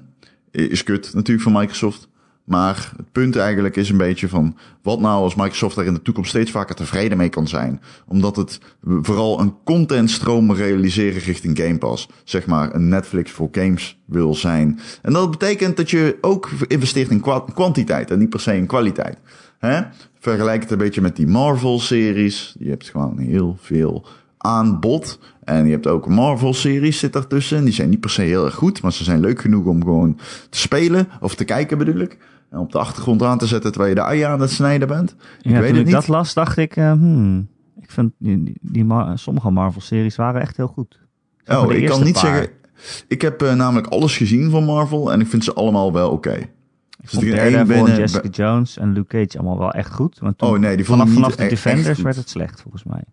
is kut natuurlijk voor Microsoft. Maar het punt eigenlijk is een beetje van wat nou als Microsoft er in de toekomst steeds vaker tevreden mee kan zijn. Omdat het vooral een contentstroom realiseren richting Game Pass. Zeg maar een Netflix voor games wil zijn. En dat betekent dat je ook investeert in kwa- kwantiteit en niet per se in kwaliteit. Hè? Vergelijk het een beetje met die Marvel-series. Je hebt gewoon heel veel aanbod. En je hebt ook Marvel-series zit daartussen. Die zijn niet per se heel erg goed, maar ze zijn leuk genoeg om gewoon te spelen. Of te kijken bedoel ik. En op de achtergrond aan te zetten terwijl je de ui aan het snijden bent. Ik Ja, weet toen het ik niet. dat las, dacht ik, eh, hmm, ik vind die, die, Mar- sommige Marvel-series waren echt heel goed. Zeg Oh, ik kan niet paar. zeggen... Ik heb eh, namelijk alles gezien van Marvel en ik vind ze allemaal wel oké. Ik Dus vond Daredevil en Jessica Jones en Luke Cage allemaal wel echt goed. Want toen, Oh nee, die vanaf, vanaf de echt Defenders werd het slecht, volgens mij.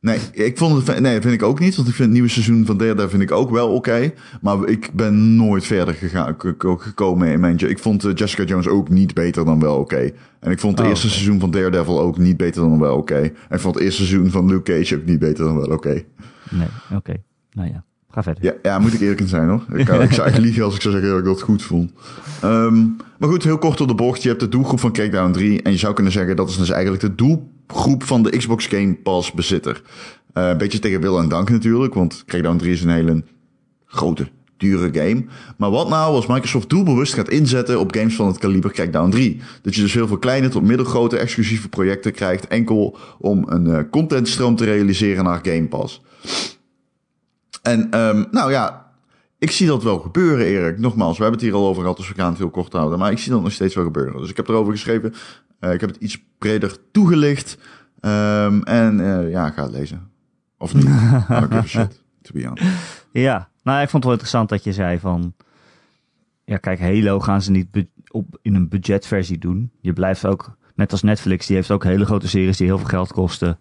Nee, ik vond het, nee, vind ik ook niet. Want ik vind het nieuwe seizoen van Daredevil vind ik ook wel oké. maar ik ben nooit verder gegaan, gekomen in mijn... Ik vond eh, Jessica Jones ook niet beter dan wel oké. En ik vond het Oh, eerste seizoen van Daredevil ook niet beter dan wel oké. En ik vond het eerste seizoen van Luke Cage ook niet beter dan wel oké. Nee, oké. Nou ja, ga verder. Ja, ja, moet ik eerlijk in zijn hoor. Ik, ik zou echt liegen als ik zou zeggen dat ik dat goed vond. Ehm, maar goed, heel kort door de bocht. Je hebt de doelgroep van Crackdown 3. En je zou kunnen zeggen dat is dus eigenlijk de doelgroep van de Xbox Game Pass bezitter. Eh, een beetje tegen wil en dank natuurlijk. Want Crackdown 3 is een hele grote dure game. Maar wat nou als Microsoft doelbewust gaat inzetten op games van het kaliber Crackdown 3? Dat je dus heel veel kleine tot middelgrote exclusieve projecten krijgt, enkel om een uh, contentstroom te realiseren naar Game Pass. En um, nou ja, ik zie dat wel gebeuren, Erik. Nogmaals, we hebben het hier al over gehad, dus we gaan het heel kort houden. Maar ik zie dat nog steeds wel gebeuren. Dus ik heb erover geschreven. Uh, ik heb het iets breder toegelicht. Um, en uh, ja, ga het lezen. Of niet. give shit, to be honest. Ja, nou, ik vond het wel interessant dat je zei van... Ja, kijk, Halo gaan ze niet op, in een budgetversie doen. Je blijft ook, net als Netflix, die heeft ook hele grote series die heel veel geld kosten.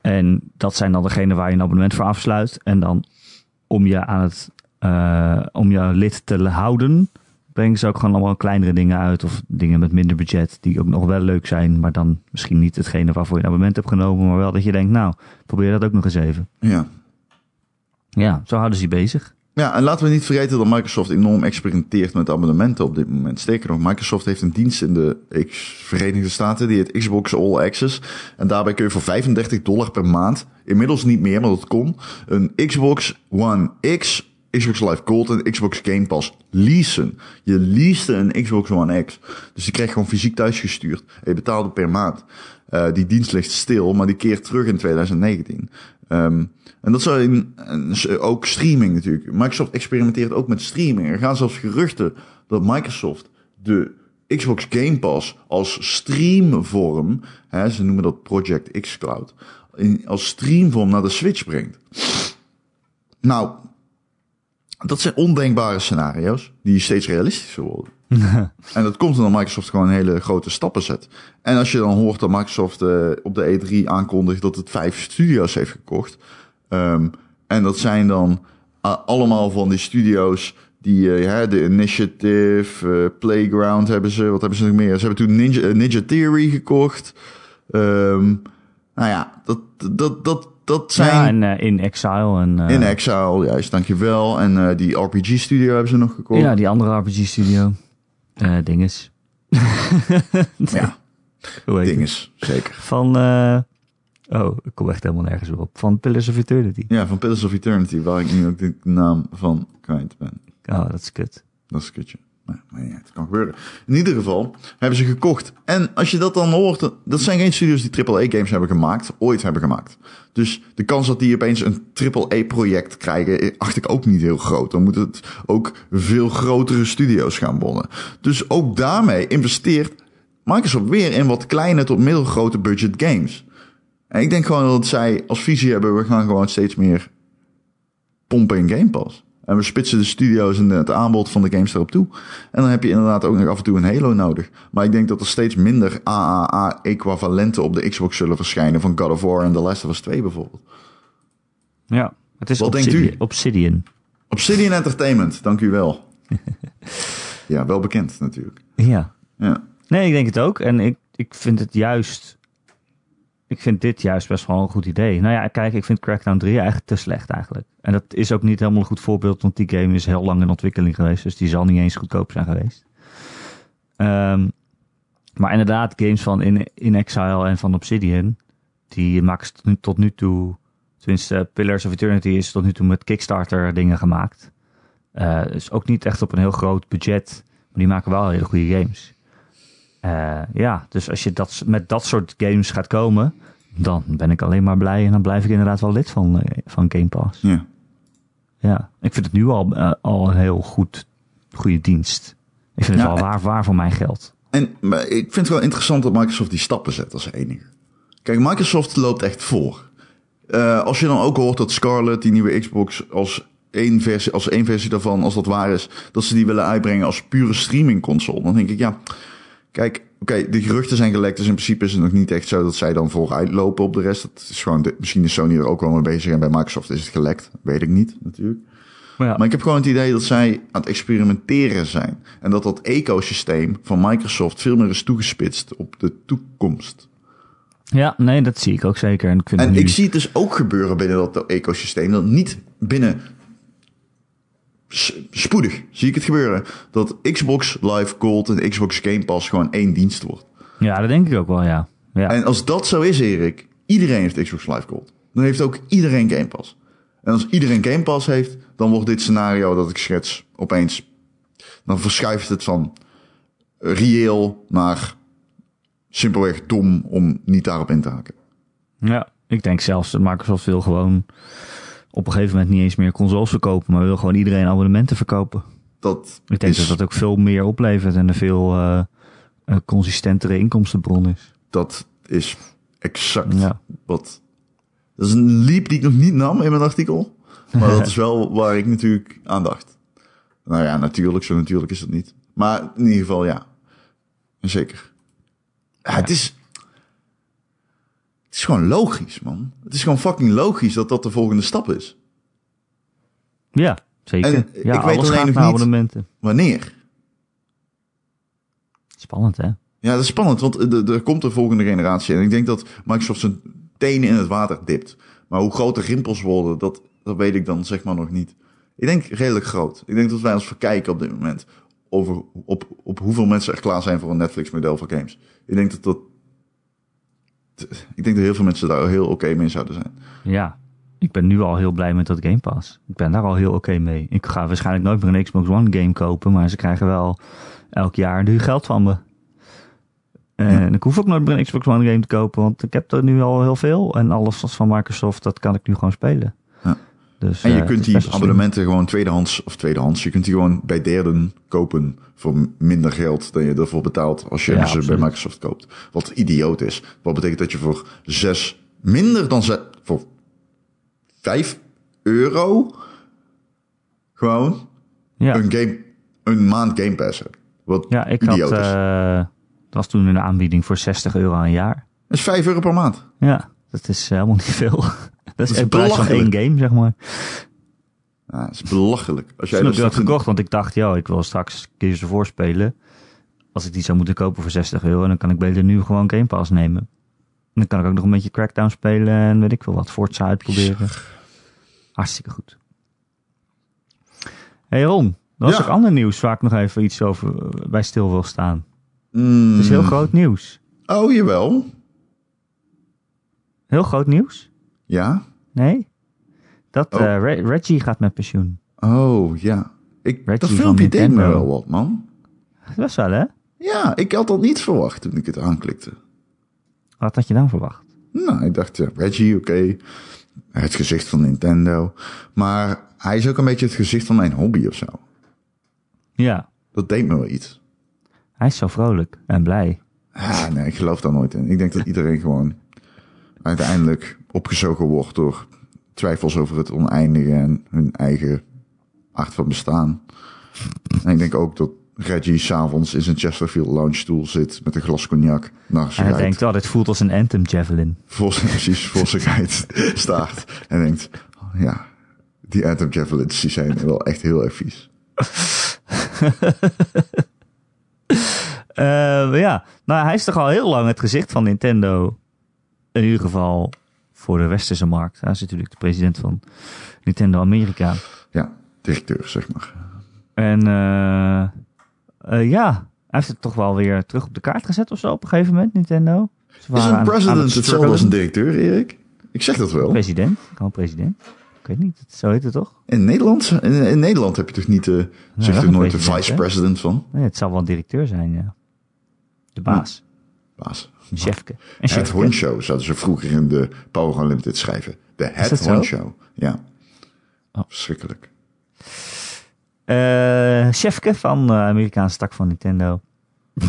En dat zijn dan degene waar je een abonnement voor afsluit. En dan om je aan het uh, om je lid te houden, brengen ze ook gewoon allemaal kleinere dingen uit. Of dingen met minder budget, die ook nog wel leuk zijn. Maar dan misschien niet hetgene waarvoor je een abonnement hebt genomen. Maar wel dat je denkt, nou, probeer dat ook nog eens even. Ja. Ja, zo houden ze je bezig. Ja, en laten we niet vergeten dat Microsoft enorm experimenteert met abonnementen op dit moment. Sterker nog, Microsoft heeft een dienst in de Verenigde Staten, die heet Xbox All Access. En daarbij kun je voor 35 dollar per maand, inmiddels niet meer, maar dat kon, een Xbox One X Xbox Live Gold en Xbox Game Pass leasen. Je leaste een Xbox One X. Dus die krijg gewoon fysiek thuisgestuurd. En je betaalde per maand. Uh, die dienst ligt stil, maar die keert terug in 2019. Um, ehm, en dat zou ook streaming natuurlijk. Microsoft experimenteert ook met streaming. Er gaan zelfs geruchten dat Microsoft de Xbox Game Pass als streamvorm, hè, ze noemen dat Project X Cloud, als streamvorm naar de Switch brengt. Nou, dat zijn ondenkbare scenario's die steeds realistischer worden. en dat komt omdat Microsoft gewoon hele grote stappen zet. En als je dan hoort dat Microsoft uh, op de E3 aankondigt dat het vijf studio's heeft gekocht. Um, en dat zijn dan uh, allemaal van die studio's die, uh, de Initiative, Playground hebben ze. Wat hebben ze nog meer? Ze hebben toen Ninja, Ninja Theory gekocht. Um, nou ja, dat, dat, dat, dat zijn... Ja, en uh, In Exile. En, uh... In Exile, juist, dankjewel. En uh, die RPG-studio hebben ze nog gekocht. Ja, die andere RPG-studio. Dinges. ja, dinges, zeker. Van... Oh, ik kom echt helemaal nergens op. Van Pillars of Eternity. Ja, van Pillars of Eternity, waar ik nu ook de naam van kwijt ben. Oh, dat is kut. Dat is kutje. Maar ja, het kan gebeuren. In ieder geval hebben ze gekocht. En als je dat dan hoort, dat zijn geen studios die AAA-games hebben gemaakt, ooit hebben gemaakt. Dus de kans dat die opeens een AAA-project krijgen, acht ik ook niet heel groot. Dan moeten het ook veel grotere studio's gaan bonnen. Dus ook daarmee investeert Microsoft weer in wat kleine tot middelgrote budget games. En ik denk gewoon dat zij als visie hebben, we gaan gewoon steeds meer pompen in Game Pass. En we spitsen de studio's en het aanbod van de games erop toe. En dan heb je inderdaad ook nog af en toe een Halo nodig. Maar ik denk dat er steeds minder AAA-equivalenten op de Xbox zullen verschijnen van God of War en The Last of Us 2 bijvoorbeeld. Ja, het is Wat denkt u? Obsidian. Obsidian Entertainment, dank u wel. ja, wel bekend natuurlijk. Ja. ja. Nee, ik denk het ook. En ik, ik vind het juist ik vind dit juist best wel een goed idee. Nou ja, kijk, ik vind Crackdown 3 eigenlijk te slecht eigenlijk. En dat is ook niet helemaal een goed voorbeeld, want die game is heel lang in ontwikkeling geweest. Dus die zal niet eens goedkoop zijn geweest. Um, maar inderdaad, games van In, In Exile en van Obsidian, die maken tot nu, toe, tenminste Pillars of Eternity is tot nu toe met Kickstarter dingen gemaakt. Dus ook niet echt op een heel groot budget, maar die maken wel hele goede games. Uh, ja, dus als je dat, met dat soort games gaat komen, dan ben ik alleen maar blij en dan blijf ik inderdaad wel lid van, uh, van Game Pass. Ja. Ja, ik vind het nu al, uh, al een heel goed, goede dienst. Ik vind het wel waar, waar voor mijn geld. En maar ik vind het wel interessant dat Microsoft die stappen zet als enige. Kijk, Microsoft loopt echt voor. als je dan ook hoort dat Scarlett, die nieuwe Xbox, als één versie, als één versie daarvan, als dat waar is, dat ze die willen uitbrengen als pure streaming console, dan denk ik, ja, Kijk, oké, de geruchten zijn gelekt, dus in principe is het nog niet echt zo dat zij dan vooruit lopen op de rest. Dat is gewoon, de, misschien is Sony er ook wel mee bezig en bij Microsoft is het gelekt. Weet ik niet, natuurlijk. Maar, ja. maar ik heb gewoon het idee dat zij aan het experimenteren zijn. En dat dat ecosysteem van Microsoft veel meer is toegespitst op de toekomst. Ja, nee, dat zie ik ook zeker. En, ik, vind en ik zie het dus ook gebeuren binnen dat ecosysteem. Dat niet binnen spoedig zie ik het gebeuren. Dat Xbox Live Gold en Xbox Game Pass gewoon één dienst wordt. Ja, dat denk ik ook wel, ja. ja. En als dat zo is, Erik, iedereen heeft Xbox Live Gold. Dan heeft ook iedereen Game Pass. En als iedereen Game Pass heeft, dan wordt dit scenario dat ik schets opeens... Dan verschuift het van reëel naar simpelweg dom om niet daarop in te haken. Ja, ik denk zelfs dat Microsoft wil gewoon op een gegeven moment niet eens meer consoles verkopen, maar wil gewoon iedereen abonnementen verkopen. Dat Ik denk is, dat dat ook veel meer oplevert en een veel eh, consistentere inkomstenbron is. dat is exact Ja. wat... Dat is een leap die ik nog niet nam in mijn artikel. Maar dat is wel waar ik natuurlijk aan dacht. Nou ja, natuurlijk, zo natuurlijk is het niet. Maar in ieder geval, ja. Zeker. Ja, Het is... Is gewoon logisch, man. Het is gewoon fucking logisch dat dat de volgende stap is. Ja, zeker. En ja, ik weet alleen nog niet- abonnementen. Wanneer? Spannend, hè? Ja, dat is spannend, want er, komt een volgende generatie. En ik denk dat Microsoft zijn tenen in het water dipt. Maar hoe groot de rimpels worden, dat, dat weet ik dan zeg maar nog niet. Ik denk redelijk groot. Ik denk dat wij ons verkijken op dit moment over op, op hoeveel mensen er klaar zijn voor een Netflix-model voor games. Ik denk dat dat. Ik denk dat heel veel mensen daar heel oké mee zouden zijn. Ja. Ik ben nu al heel blij met dat Game Pass. Ik ben daar al heel oké mee. Ik ga waarschijnlijk nooit meer een Xbox One game kopen, maar ze krijgen wel elk jaar duur geld van me. En ik hoef ook nooit meer een Xbox One game te kopen, want ik heb er nu al heel veel. En alles van Microsoft, dat kan ik nu gewoon spelen. Ja. Dus, En je eh, kunt is die abonnementen gewoon tweedehands, of tweedehands, je kunt die gewoon bij derden kopen voor minder geld dan je ervoor betaalt als je Ja, ze bij. Microsoft koopt. Wat idioot is. Wat betekent dat je voor zes, minder dan zes, voor vijf euro gewoon Ja. een game, een maand Game Pass hebt. Wat Ja, ik had, idioot is. eh, dat was toen een aanbieding voor 60 euro een jaar. Dat is vijf euro per maand. Ja, dat is helemaal niet veel. Dat is de prijs van één game, zeg maar. Ja, dat is belachelijk. Als jij Toen dat een- gekocht, want ik dacht, ja, ik wil straks Gears of War spelen. Als ik die zou moeten kopen voor 60 euro, dan kan ik beter nu gewoon Game Pass nemen. En dan kan ik ook nog een beetje Crackdown spelen en weet ik veel wat, Forza uitproberen. Hartstikke goed. hey Ron, er was Ja. ook ander nieuws waar ik nog even iets over eh, bij stil wil staan. Mm. Het is heel groot nieuws. Oh, jawel. Heel groot nieuws? Ja. Nee? Dat Oh. eh, Re- Reggie gaat met pensioen. Oh, ja. Ik, Reggie dat filmpje deed me wel wat, man. Best wel, hè? Ja, ik had dat niet verwacht toen ik het aanklikte. Wat had je dan verwacht? Nou, ik dacht, ja, Reggie, oké. Het gezicht van Nintendo. Maar hij is ook een beetje het gezicht van mijn hobby of zo. Ja, Dat deed me wel iets. hij is zo vrolijk en blij. Ja, nee, ik geloof daar nooit in. Ik denk dat iedereen gewoon uiteindelijk opgezogen wordt door twijfels over het oneindige en hun eigen aard van bestaan. En ik denk ook dat Reggie s'avonds in zijn Chesterfield lounge stoel zit met een glas cognac naar En zich hij denkt, oh, dit voelt als een Anthem Javelin. voor zijn, precies voor zich staart. En denkt, oh, ja, die Anthem Javelins die zijn wel echt heel erg vies. Eh, ja, nou, hij is toch al heel lang het gezicht van Nintendo. In ieder geval voor de westerse markt. Hij is natuurlijk de president van Nintendo Amerika. Ja, directeur, zeg maar. En eh, eh, ja, hij heeft het toch wel weer terug op de kaart gezet of zo op een gegeven moment, Nintendo. Is een president het hetzelfde als een directeur, Erik? Ik zeg dat wel. President, gewoon president. Ik weet niet, zo heet het toch? In Nederland, in, in Nederland heb je toch niet, zeg toch een nooit de vice-president van? Nee, het zal wel een directeur zijn, ja. De baas, Baas. chefke. Een Het honcho zouden ze vroeger in de Power Unlimited schrijven. De dat zo? honcho. Ja. Oh. Verschrikkelijk. Eh chefke van de Amerikaanse tak van Nintendo.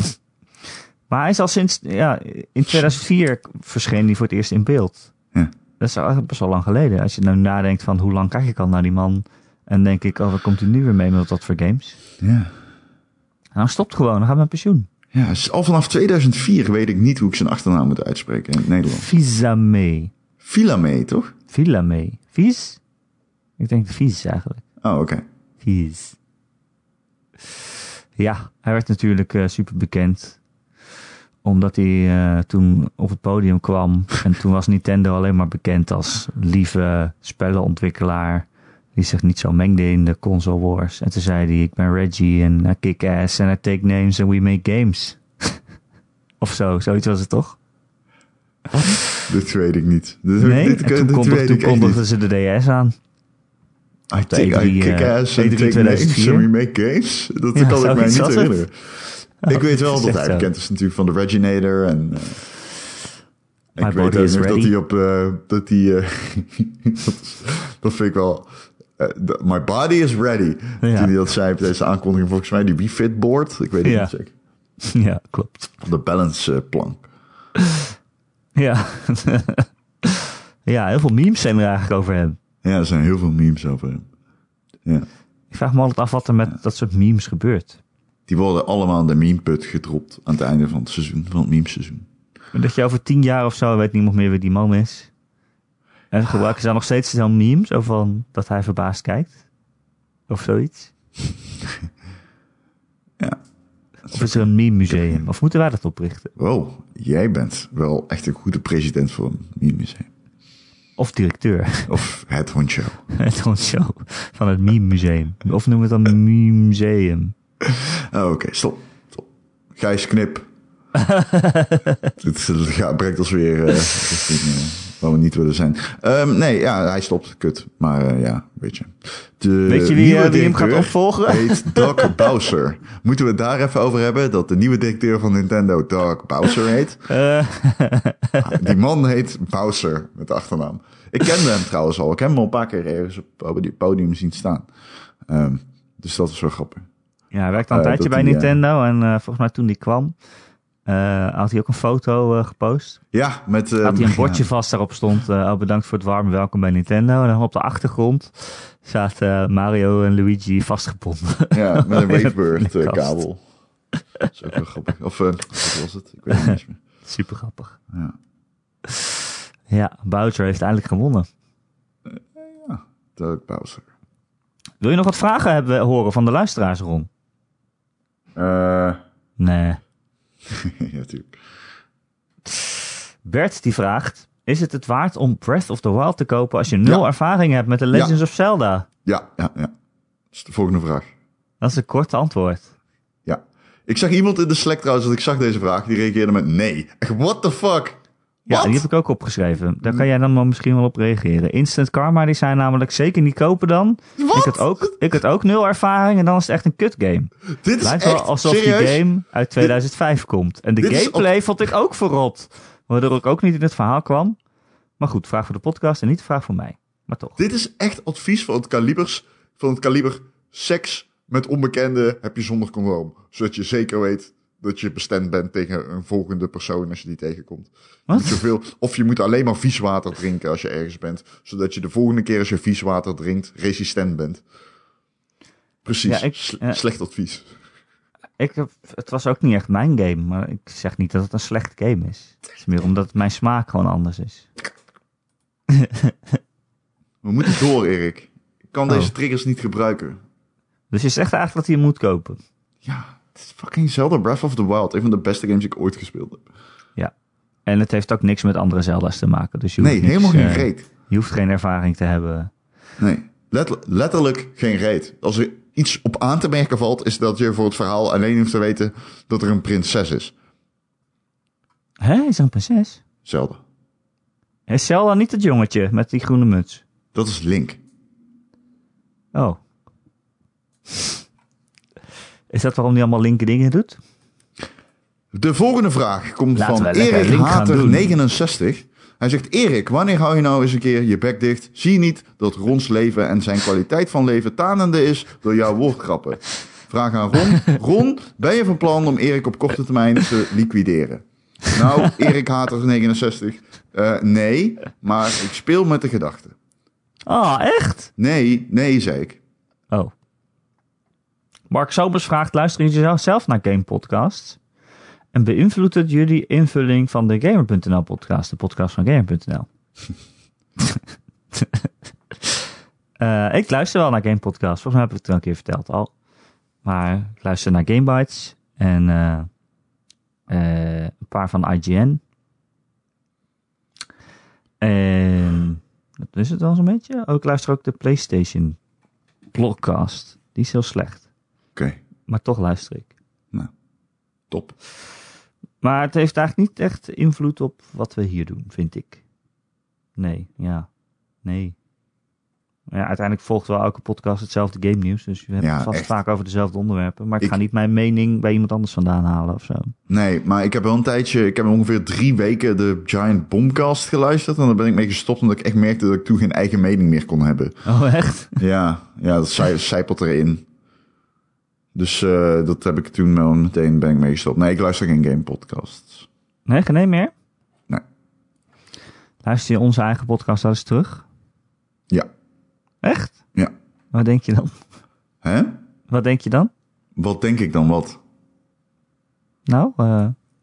maar hij is al sinds, ja, in 2004 verscheen hij voor het eerst in beeld. Ja. Dat is eigenlijk best wel lang geleden. Als je nou nadenkt van hoe lang kijk ik al naar die man. En denk ik, oh, komt hij nu weer mee met wat voor games? Ja. En dan stopt gewoon, dan gaat met pensioen. Ja, dus al vanaf 2004 weet ik niet hoe ik zijn achternaam moet uitspreken in het Nederlands. Vizame. Filame, toch? Villame. Vies? Ik denk Vies eigenlijk. Oh, oké. Vies. Ja, hij werd natuurlijk eh, super bekend. Omdat hij eh, toen op het podium kwam. En toen was Nintendo alleen maar bekend als lieve spellenontwikkelaar. Die zich niet zo mengde in de console wars. En toen zei hij, ik ben Reggie en I kick ass and I take names and we make games. of zo, zoiets was het toch? Dit weet ik niet. Dit, Nee, dit, en toen, kondig- toen ik kondigden ze de DS aan. I take E3, I kick eh, ass and E3 take names 2004. and we make games. Dat Ja, kan ik mij niet herinneren. Oh, ik weet wel dat hij bekend is natuurlijk van de Reginator en... eh, My ik weet ook nog dat hij op... eh, dat hij... eh, dat vind ik wel... eh, my body is ready. Toen hij dat zei op deze aankondiging, volgens mij die Wii Fit board. Ik weet het Ja. niet zeker. Ja, klopt. De balance eh, plank. Ja. ja, heel veel memes zijn er eigenlijk over hem. Ja, er zijn heel veel memes over hem. Ja. Ik vraag me altijd af wat er met dat soort memes gebeurt. Die worden allemaal in de memeput gedropt aan het einde van het seizoen, van het memeseizoen. Maar Dat je over tien jaar of zo weet niemand meer wie die man is. En gebruiken ze dan nog steeds zo'n meme, zo van dat hij verbaasd kijkt? Of zoiets? Ja. Of is er een meme museum? Of moeten wij dat oprichten? Wow, jij bent wel echt een goede president voor een meme museum. Of directeur. Of het hondshow. Het show van het meme museum. Of noemen we het dan meme museum. Oh, Oké, stop. stop. Gijs Knip. Dit dit gaat- brengt ons weer eh, eh, waar we niet willen zijn. Ehm, nee, ja, hij stopt. Kut. Maar eh, ja, weet je. De Weet je wie, eh, wie hem gaat opvolgen? heet Doug Bowser. Moeten we het daar even over hebben? Dat de nieuwe directeur van Nintendo Doug Bowser heet. Eh, Die man heet Bowser met de achternaam. Ik kende hem trouwens al. Ik heb hem al een paar keer ergens op het podium zien staan. Ehm, dus dat is wel grappig. ja, hij werkte al een tijdje bij die, Nintendo. En volgens mij toen die kwam, eh, had hij ook een foto eh, gepost. Ja, met... eh, had hij een bordje ja. vast daarop stond. oh, bedankt voor het warme welkom bij Nintendo. En dan op de achtergrond zaten Mario en Luigi vastgebonden. Ja, met een In de Wavebird eh, kast. kabel. Dat is ook wel grappig. Of, wat was het? Ik weet het niet meer. Super grappig. Ja. Ja, Bowser heeft eindelijk gewonnen. Doug Bowser. Wil je nog wat vragen hebben, horen van de luisteraars, Ron? Eh Nee. ja, natuurlijk. Bert die vraagt: Is het het waard om Breath of the Wild te kopen als je nul Ja. ervaring hebt met The Legends of Zelda? Ja, ja, ja. Dat is de volgende vraag. Dat is een kort antwoord. Ja. Ik zag iemand in de Slack trouwens, dat ik zag deze vraag, die reageerde met nee. Echt, what the fuck? Ja, Wat? die heb ik ook opgeschreven. Daar kan jij dan wel misschien wel op reageren. Instant Karma, die zijn namelijk zeker niet kopen dan. Wat? Ik had, ook, ik had ook nul ervaring en dan is het echt een kut game. Dit is Lijkt echt, wel alsof serieus? die game uit 2005 komt. En de gameplay vond ik ook verrot. Waardoor ik ook niet in het verhaal kwam. Maar goed, vraag voor de podcast en niet vraag voor mij. Maar toch. Dit is echt advies van het kalibers, van het kaliber seks met onbekenden heb je zonder condoom. Zodat je zeker weet dat je bestemd bent tegen een volgende persoon als je die tegenkomt. Zoveel, of je moet alleen maar vies water drinken als je ergens bent. Zodat je de volgende keer als je vies water drinkt, resistent bent. Precies. Ja, ik- ja. Slecht advies. Ik, heb- het was ook niet echt mijn game. Maar ik zeg niet dat het een slecht game is. Het is meer omdat mijn smaak gewoon anders is. We moeten door, Erik. Ik kan Oh. deze triggers niet gebruiken. Dus je zegt eigenlijk dat hij hem moet kopen. Ja, het is fucking Zelda Breath of the Wild. Een van de beste games die ik ooit gespeeld heb. Ja. En het heeft ook niks met andere Zelda's te maken. Dus je hoeft Nee, niks, helemaal geen eh, reet. Je hoeft geen ervaring te hebben. Nee, Letterlijk- letterlijk geen reet. Als er iets op aan te merken valt, is dat je voor het verhaal alleen hoeft te weten dat er een prinses is. Hé, is er een prinses? Zelda. Is Zelda niet het jongetje met die groene muts? Dat is Link. Oh. Is dat waarom hij allemaal linker dingen doet? De volgende vraag komt Laten van Erik. Hater 69. Hij zegt, Erik, wanneer hou je nou eens een keer je bek dicht? Zie je niet dat Rons leven en zijn kwaliteit van leven tanende is door jouw woordgrappen? Vraag aan Ron. Ron, ben je van plan om Erik op korte termijn te liquideren? Nou, Erik Hater 69. eh, nee, maar ik speel met de gedachte. Ah, echt? Nee, nee, zei ik. Oh. Mark Sobers vraagt, luisteren jullie zelf naar Game Podcasts? En beïnvloedt het jullie invulling van de Gamer.nl podcast, de podcast van Gamer.nl? Eh, ik luister wel naar Game Podcasts, volgens mij heb ik het al een keer verteld al. Maar ik luister naar Game Bites en eh, eh, een paar van IGN. En dat is het wel zo'n beetje. Ik luister ook de PlayStation podcast. Die is heel slecht. Maar toch luister ik. top. Maar het heeft eigenlijk niet echt invloed op wat we hier doen, vind ik. Nee, ja. Nee. Ja, uiteindelijk volgt wel elke podcast hetzelfde game nieuws. Dus je hebt Ja, het vast echt. vaak over dezelfde onderwerpen. Maar ik, Ik- ga niet mijn mening bij iemand anders vandaan halen of zo. Nee, maar ik heb wel een tijdje, ik heb ongeveer drie weken de Giant Bombcast geluisterd. En daar ben ik mee gestopt omdat ik echt merkte dat ik toen geen eigen mening meer kon hebben. Oh, echt? Ja, ja dat zij- zijpelt erin. Dus eh, dat heb ik toen wel meteen ben ik mee gestopt. Nee, ik luister geen game podcasts. Nee, geen meer? Nee. Luister je onze eigen podcast al eens terug? Ja. Echt? Ja. Wat denk je dan? Hè? Wat denk je dan? Wat denk ik dan wat? Nou,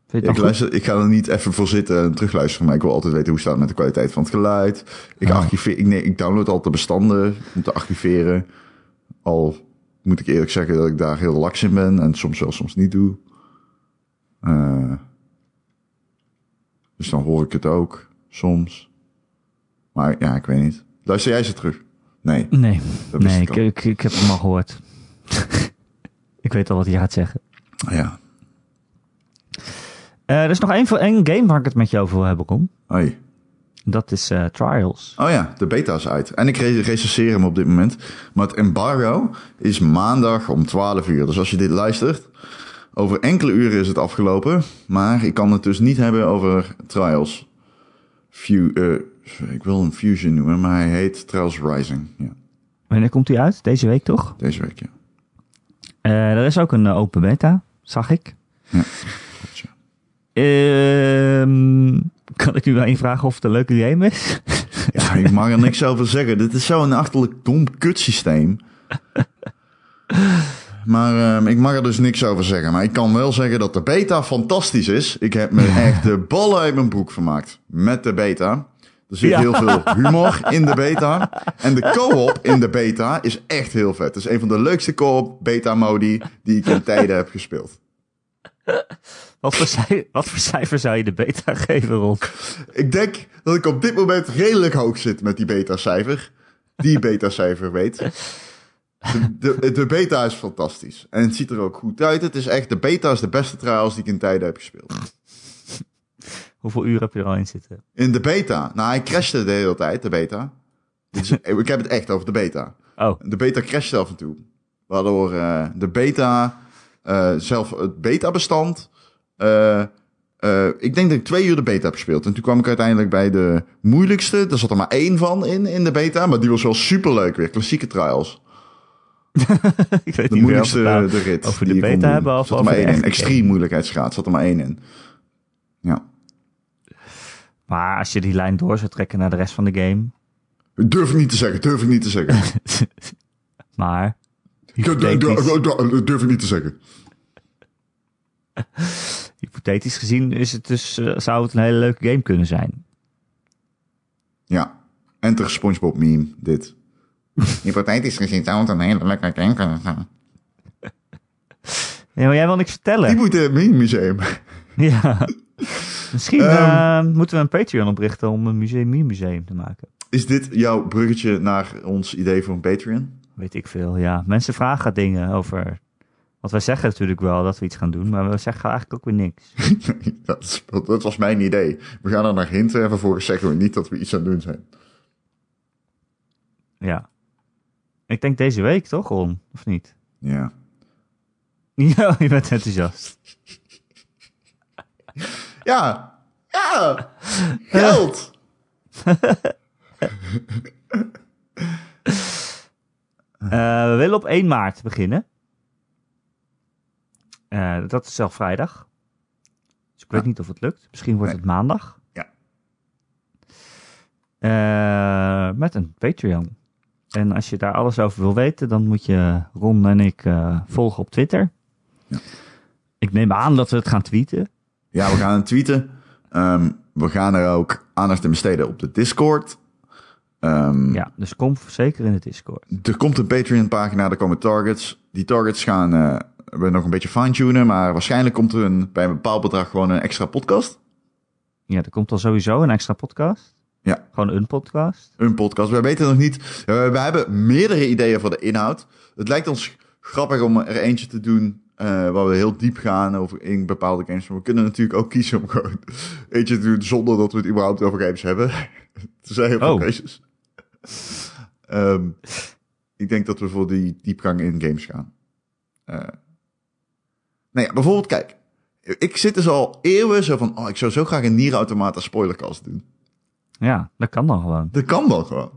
vind je Ik, luister, ik ga er niet even voor zitten en terugluisteren, maar ik wil altijd weten hoe staat het met de kwaliteit van het geluid. Ik, Oh. archiveer, ik, nee, ik download altijd de bestanden om te archiveren. Al moet ik eerlijk zeggen dat ik daar heel laks in ben en soms wel, soms niet doe. Eh, dus dan hoor ik het ook, soms. Maar ja, ik weet niet. Luister jij ze terug? Nee. Nee, nee ik ik, heb hem al gehoord. ik weet al wat hij gaat zeggen. Ja. Eh, er is nog één, game waar ik het met je over wil hebben, Kom. Hoi. Dat is eh, Trials. Oh ja, de beta is uit. En ik re recenseer hem op dit moment. Maar het embargo is maandag om 12 uur. Dus als je dit luistert, over enkele uren is het afgelopen. Maar ik kan het dus niet hebben over Trials. Eh, ik wil een Fusion noemen, maar hij heet Trials Rising. Ja, Wanneer komt hij uit? Deze week toch? deze week, ja. Eh, er is ook een open beta, zag ik. Ja. Ehm, kan ik u wel één vragen of het een leuke game is? Ja, ik mag er niks over zeggen. Dit is zo'n achterlijk dom kutsysteem. Maar ehm, ik mag er dus niks over zeggen. Maar ik kan wel zeggen dat de beta fantastisch is. Ik heb me echt de ballen uit mijn broek vermaakt met de beta. Er zit Ja. heel veel humor in de beta. En de co-op in de beta is echt heel vet. Het is een van de leukste co-op beta-modi die ik in tijden heb gespeeld. Wat voor, cij- wat voor cijfer zou je de beta geven, Ron? Ik denk dat ik op dit moment redelijk hoog zit met die beta-cijfer. Die beta-cijfer weet. De, de, de beta is fantastisch. En het ziet er ook goed uit. Het is echt, de beta is de beste trials die ik in tijden heb gespeeld. Hoeveel uur heb je er al in zitten? In de beta. Nou, hij crashte de hele tijd, de beta. Is, ik heb het echt over de beta. Oh, De beta crashte af en toe. Waardoor eh, de beta, eh, zelf het beta-bestand... eh, eh, ik denk dat ik twee uur de beta heb gespeeld. En toen kwam ik uiteindelijk bij de moeilijkste. Daar zat er maar één van in, in de beta. Maar die was wel superleuk weer. Klassieke trials. ik weet De niet moeilijkste nou de rit. over die de beta hebben of zat er maar één in. Extreem moeilijkheidsgraad zat er maar één in. Ja. Maar als je die lijn door zou trekken naar de rest van de game. Durf ik niet te zeggen, durf ik niet te zeggen. maar. Durf ik niet te zeggen. Hypothetisch gezien is het dus, eh, zou het een hele leuke game kunnen zijn. Ja. Enter SpongeBob meme, dit. Hypothetisch gezien zou het een hele leuke game kunnen zijn. Ja, maar jij wil niks vertellen. Die moet in het meme museum. Ja. Misschien Ehm. eh, moeten we een Patreon oprichten om een museum museum te maken. Is dit jouw bruggetje naar ons idee voor een Patreon? Weet ik veel, ja. Mensen vragen dingen over... Want wij zeggen natuurlijk wel dat we iets gaan doen, maar we zeggen eigenlijk ook weer niks. dat, dat was mijn idee. We gaan er naar hinten en vervolgens zeggen we niet dat we iets aan het doen zijn. Ja. Ik denk deze week toch, Ron? Of niet? Ja. Ja, je bent enthousiast. Ja. Ja. Geld. Eh, we willen op 1 maart beginnen. Eh, dat is zelf vrijdag. Dus ik weet Ja. niet of het lukt. Misschien wordt Nee. het maandag. Ja. Eh, met een Patreon. En als je daar alles over wil weten, dan moet je Ron en ik eh, volgen op Twitter. Ja. Ik neem aan dat we het gaan tweeten. Ja, we gaan het tweeten. Ehm, we gaan er ook aandacht in besteden op de Discord. Ehm, Ja, dus kom zeker in de Discord. Er komt een Patreon-pagina, er komen targets. Die targets gaan we nog een beetje fine-tunen, maar waarschijnlijk komt er een, bij een bepaald bedrag gewoon een extra podcast. Ja, er komt al sowieso een extra podcast. Ja. Gewoon een podcast. Een podcast. Wij weten nog niet. eh, we hebben meerdere ideeën voor de inhoud. Het lijkt ons grappig om er eentje te doen. eh, waar we heel diep gaan over in bepaalde games. Maar we kunnen natuurlijk ook kiezen om gewoon eentje te doen zonder dat we het überhaupt over games hebben. er zijn heel veel Oh. Ehm, ik denk dat we voor die diepgang in games gaan. Eh nou ja, bijvoorbeeld, kijk. Ik zit dus al eeuwen zo van, oh, ik zou zo graag een Nier Automata spoilercast doen. Ja, dat kan dan gewoon. Dat kan wel gewoon.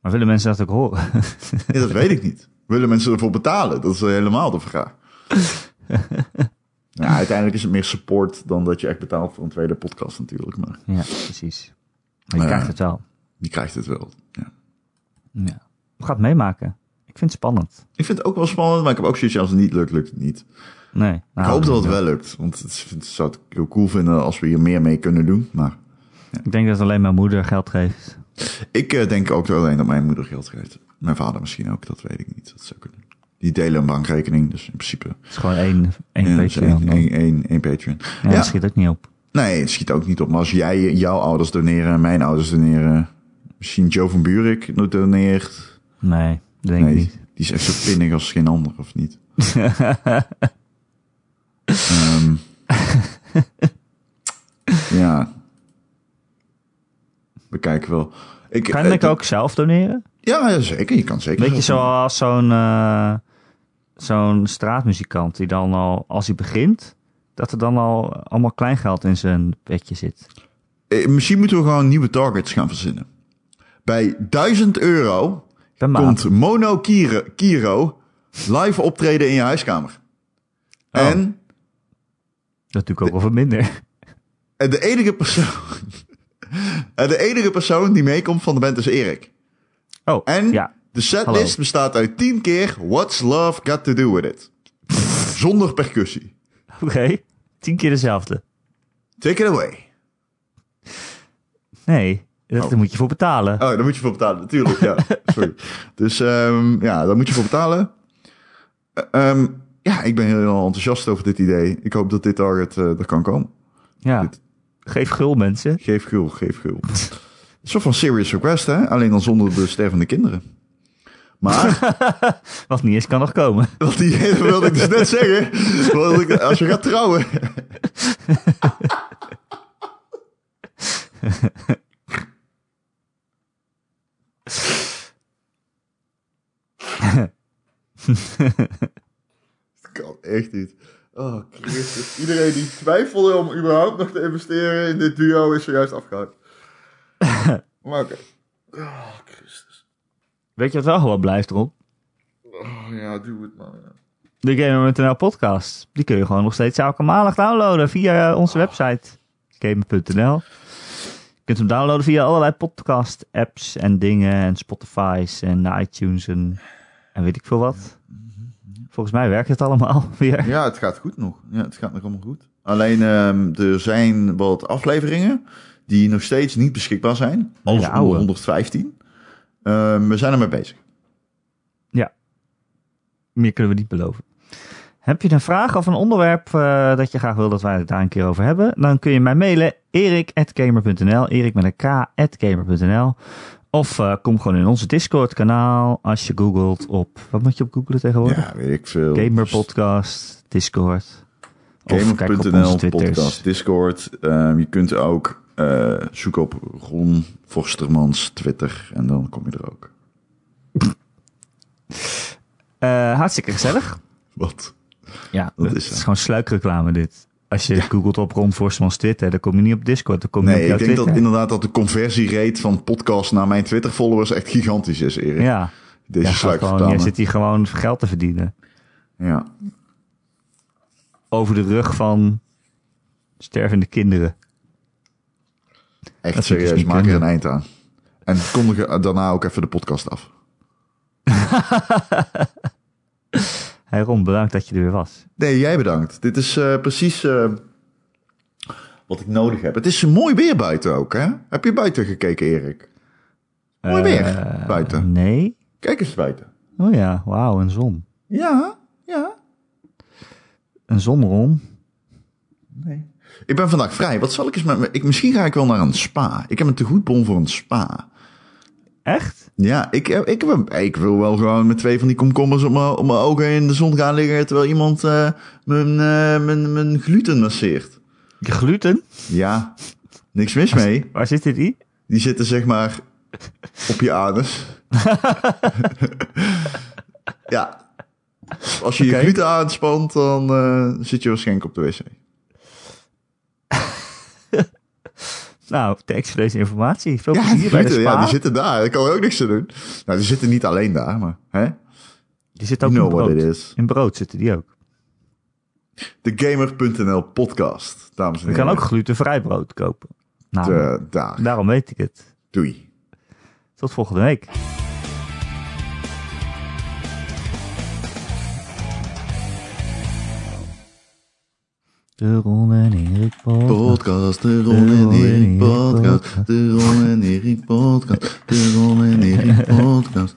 Maar willen mensen dat ook horen? Ja, dat weet ik niet. Willen mensen ervoor betalen? Dat is helemaal de vraag. ja, uiteindelijk is het meer support dan dat je echt betaalt voor een tweede podcast natuurlijk. Maar ja, precies. Maar je krijgt het wel. je krijgt het wel. Ja. Ja. We gaan het meemaken. Ik vind het spannend. Ik vind het ook wel spannend, maar ik heb ook zoiets als het niet lukt, lukt het niet. Nee. Ik nou, hoop dat het wel lukt, want het, zou het heel cool vinden als we hier meer mee kunnen doen. Maar Ik denk dat alleen mijn moeder geld geeft. ik eh, denk ook alleen dat mijn moeder geld geeft. Mijn vader misschien ook, dat weet ik niet. Dat zou kunnen. Die delen een bankrekening, dus in principe. Het is gewoon één, één ja, dus één, één, één, één Patreon. Ja, Ja. dat schiet ook niet op. Nee, het schiet ook niet op. Maar als jij jouw ouders doneren en mijn ouders doneren, misschien Joe van Buurik doneert. Nee, denk nee, ik niet. die is echt zo pinnig als geen ander, of niet? Ehm, ja. We kijken wel. Ik, Kan eh, ik ook zelf doneren? Ja, zeker. Je kan zeker. Weet je, zelf doen. zoals zo'n eh, zo'n straatmuzikant die dan al, als hij begint, dat er dan al allemaal kleingeld in zijn petje zit. Eh, Misschien moeten we gewoon nieuwe targets gaan verzinnen. Bij 1000 euro Komt Mono Kiro, Kiro live optreden in je huiskamer. Oh. En ik ook wel wat minder. En de enige persoon. en de enige persoon die meekomt van de band is Erik. Oh, En ja. de setlist Hallo. bestaat uit 10 keer What's Love Got to Do With It. Zonder percussie. Oké, tien keer dezelfde. Take it away. Nee, dat, Oh. daar moet je voor betalen. Oh, daar moet je voor betalen, natuurlijk. Ja, sorry. Dus ehm, ja, daar moet je voor betalen. Eh, ehm, ja, ik ben heel enthousiast over dit idee. Ik hoop dat dit target eh er kan komen. ja, dit- geef gul mensen. Geef gul, geef gul. Een soort van serious request, hè? Alleen dan zonder de stervende kinderen. Maar Wat niet eens kan nog komen. Want die wilde ik dus net zeggen. Ik- als je gaat trouwen. Dat kan echt niet. Oh, Christus. Iedereen die twijfelde om überhaupt nog te investeren in dit duo is zojuist afgehaakt. Maar oké. Oh, Christus. Weet je wat wel gewoon blijft erop? Oh ja, doe het maar. ja. De Gamer.nl podcast. Die kun je gewoon nog steeds elke maandag downloaden via eh, onze website. Gamer.nl Je kunt hem downloaden via allerlei podcast apps en dingen. En Spotify's en iTunes en, en weet ik veel wat. Volgens mij werkt het allemaal weer. Ja, het gaat goed nog. Ja, het gaat nog allemaal goed. Alleen ehm, er zijn wat afleveringen die nog steeds niet beschikbaar zijn. Alles onder oude. 115. Ehm, we zijn ermee bezig. Meer kunnen we niet beloven. Heb je een vraag of een onderwerp eh, dat je graag wil dat wij het daar een keer over hebben? Dan kun je mij mailen erik.gamer.nl Erik met een k.gamer.nl Of eh, kom gewoon in onze Discord kanaal als je googelt op... Wat moet je op googlen tegenwoordig? Ja, weet ik veel. Gamer Podcast, Discord. Gamer.nl, podcast, Discord. Ehm, je kunt ook eh, zoeken op Ron Forstermans Twitter en dan kom je er ook. Eh, hartstikke gezellig. Wat? Ja, Dat het is is, gewoon sluikreclame dit. Als je Ja. googelt op Ron Forsmans Twitter, dan kom je niet op Discord, dan kom je Nee, op jouw ik denk dat inderdaad dat de conversierate van podcast naar mijn Twitter followers echt gigantisch is, Erik. Ja, Deze ja, gewoon, je zit hier gewoon geld te verdienen. Ja. Over de rug van stervende kinderen. Echt Dat dus serieus, maak er een eind aan. En kondig daarna ook even de podcast af. Hey Ron, bedankt dat je er weer was. Nee, jij bedankt. Dit is eh, precies eh, wat ik nodig heb. Het is mooi weer buiten ook, hè? Heb je buiten gekeken, Erik? Mooi weer Eh, buiten. Nee. Kijk eens buiten. Oh ja, wauw, een zon. Ja, ja. Een zon, Ron. Nee. Ik ben vandaag vrij. Wat zal ik eens met me... Ik, misschien ga ik wel naar een spa. Ik heb een tegoedbon voor een spa. Echt? Ja, ik, ik, heb, ik wil wel gewoon met twee van die komkommers op mijn, op mijn ogen in de zon gaan liggen... terwijl iemand eh, mijn, eh, mijn, mijn gluten masseert. Gluten? Ja, niks mis mee. Waar zit die? Die zitten zeg maar op je anus. ja. Als je je gluten aanspant, dan eh, zit je waarschijnlijk op de wc. Nou, thanks voor deze informatie. Veel Ja, plezier bij ja, die zitten daar. Daar kan er ook niks aan doen. Nou, die zitten niet alleen daar, maar... Hè? Die zit ook You in know brood. In brood zitten die ook. De Gamer.nl podcast, dames en Je heren. kan ook glutenvrij brood kopen. Nou, daar. daarom weet ik het. Doei. Tot volgende week. De Ron en Erik podcast. Podcast, de Ron en Erik podcast. De Ron en Erik podcast. De Ron en Erik podcast.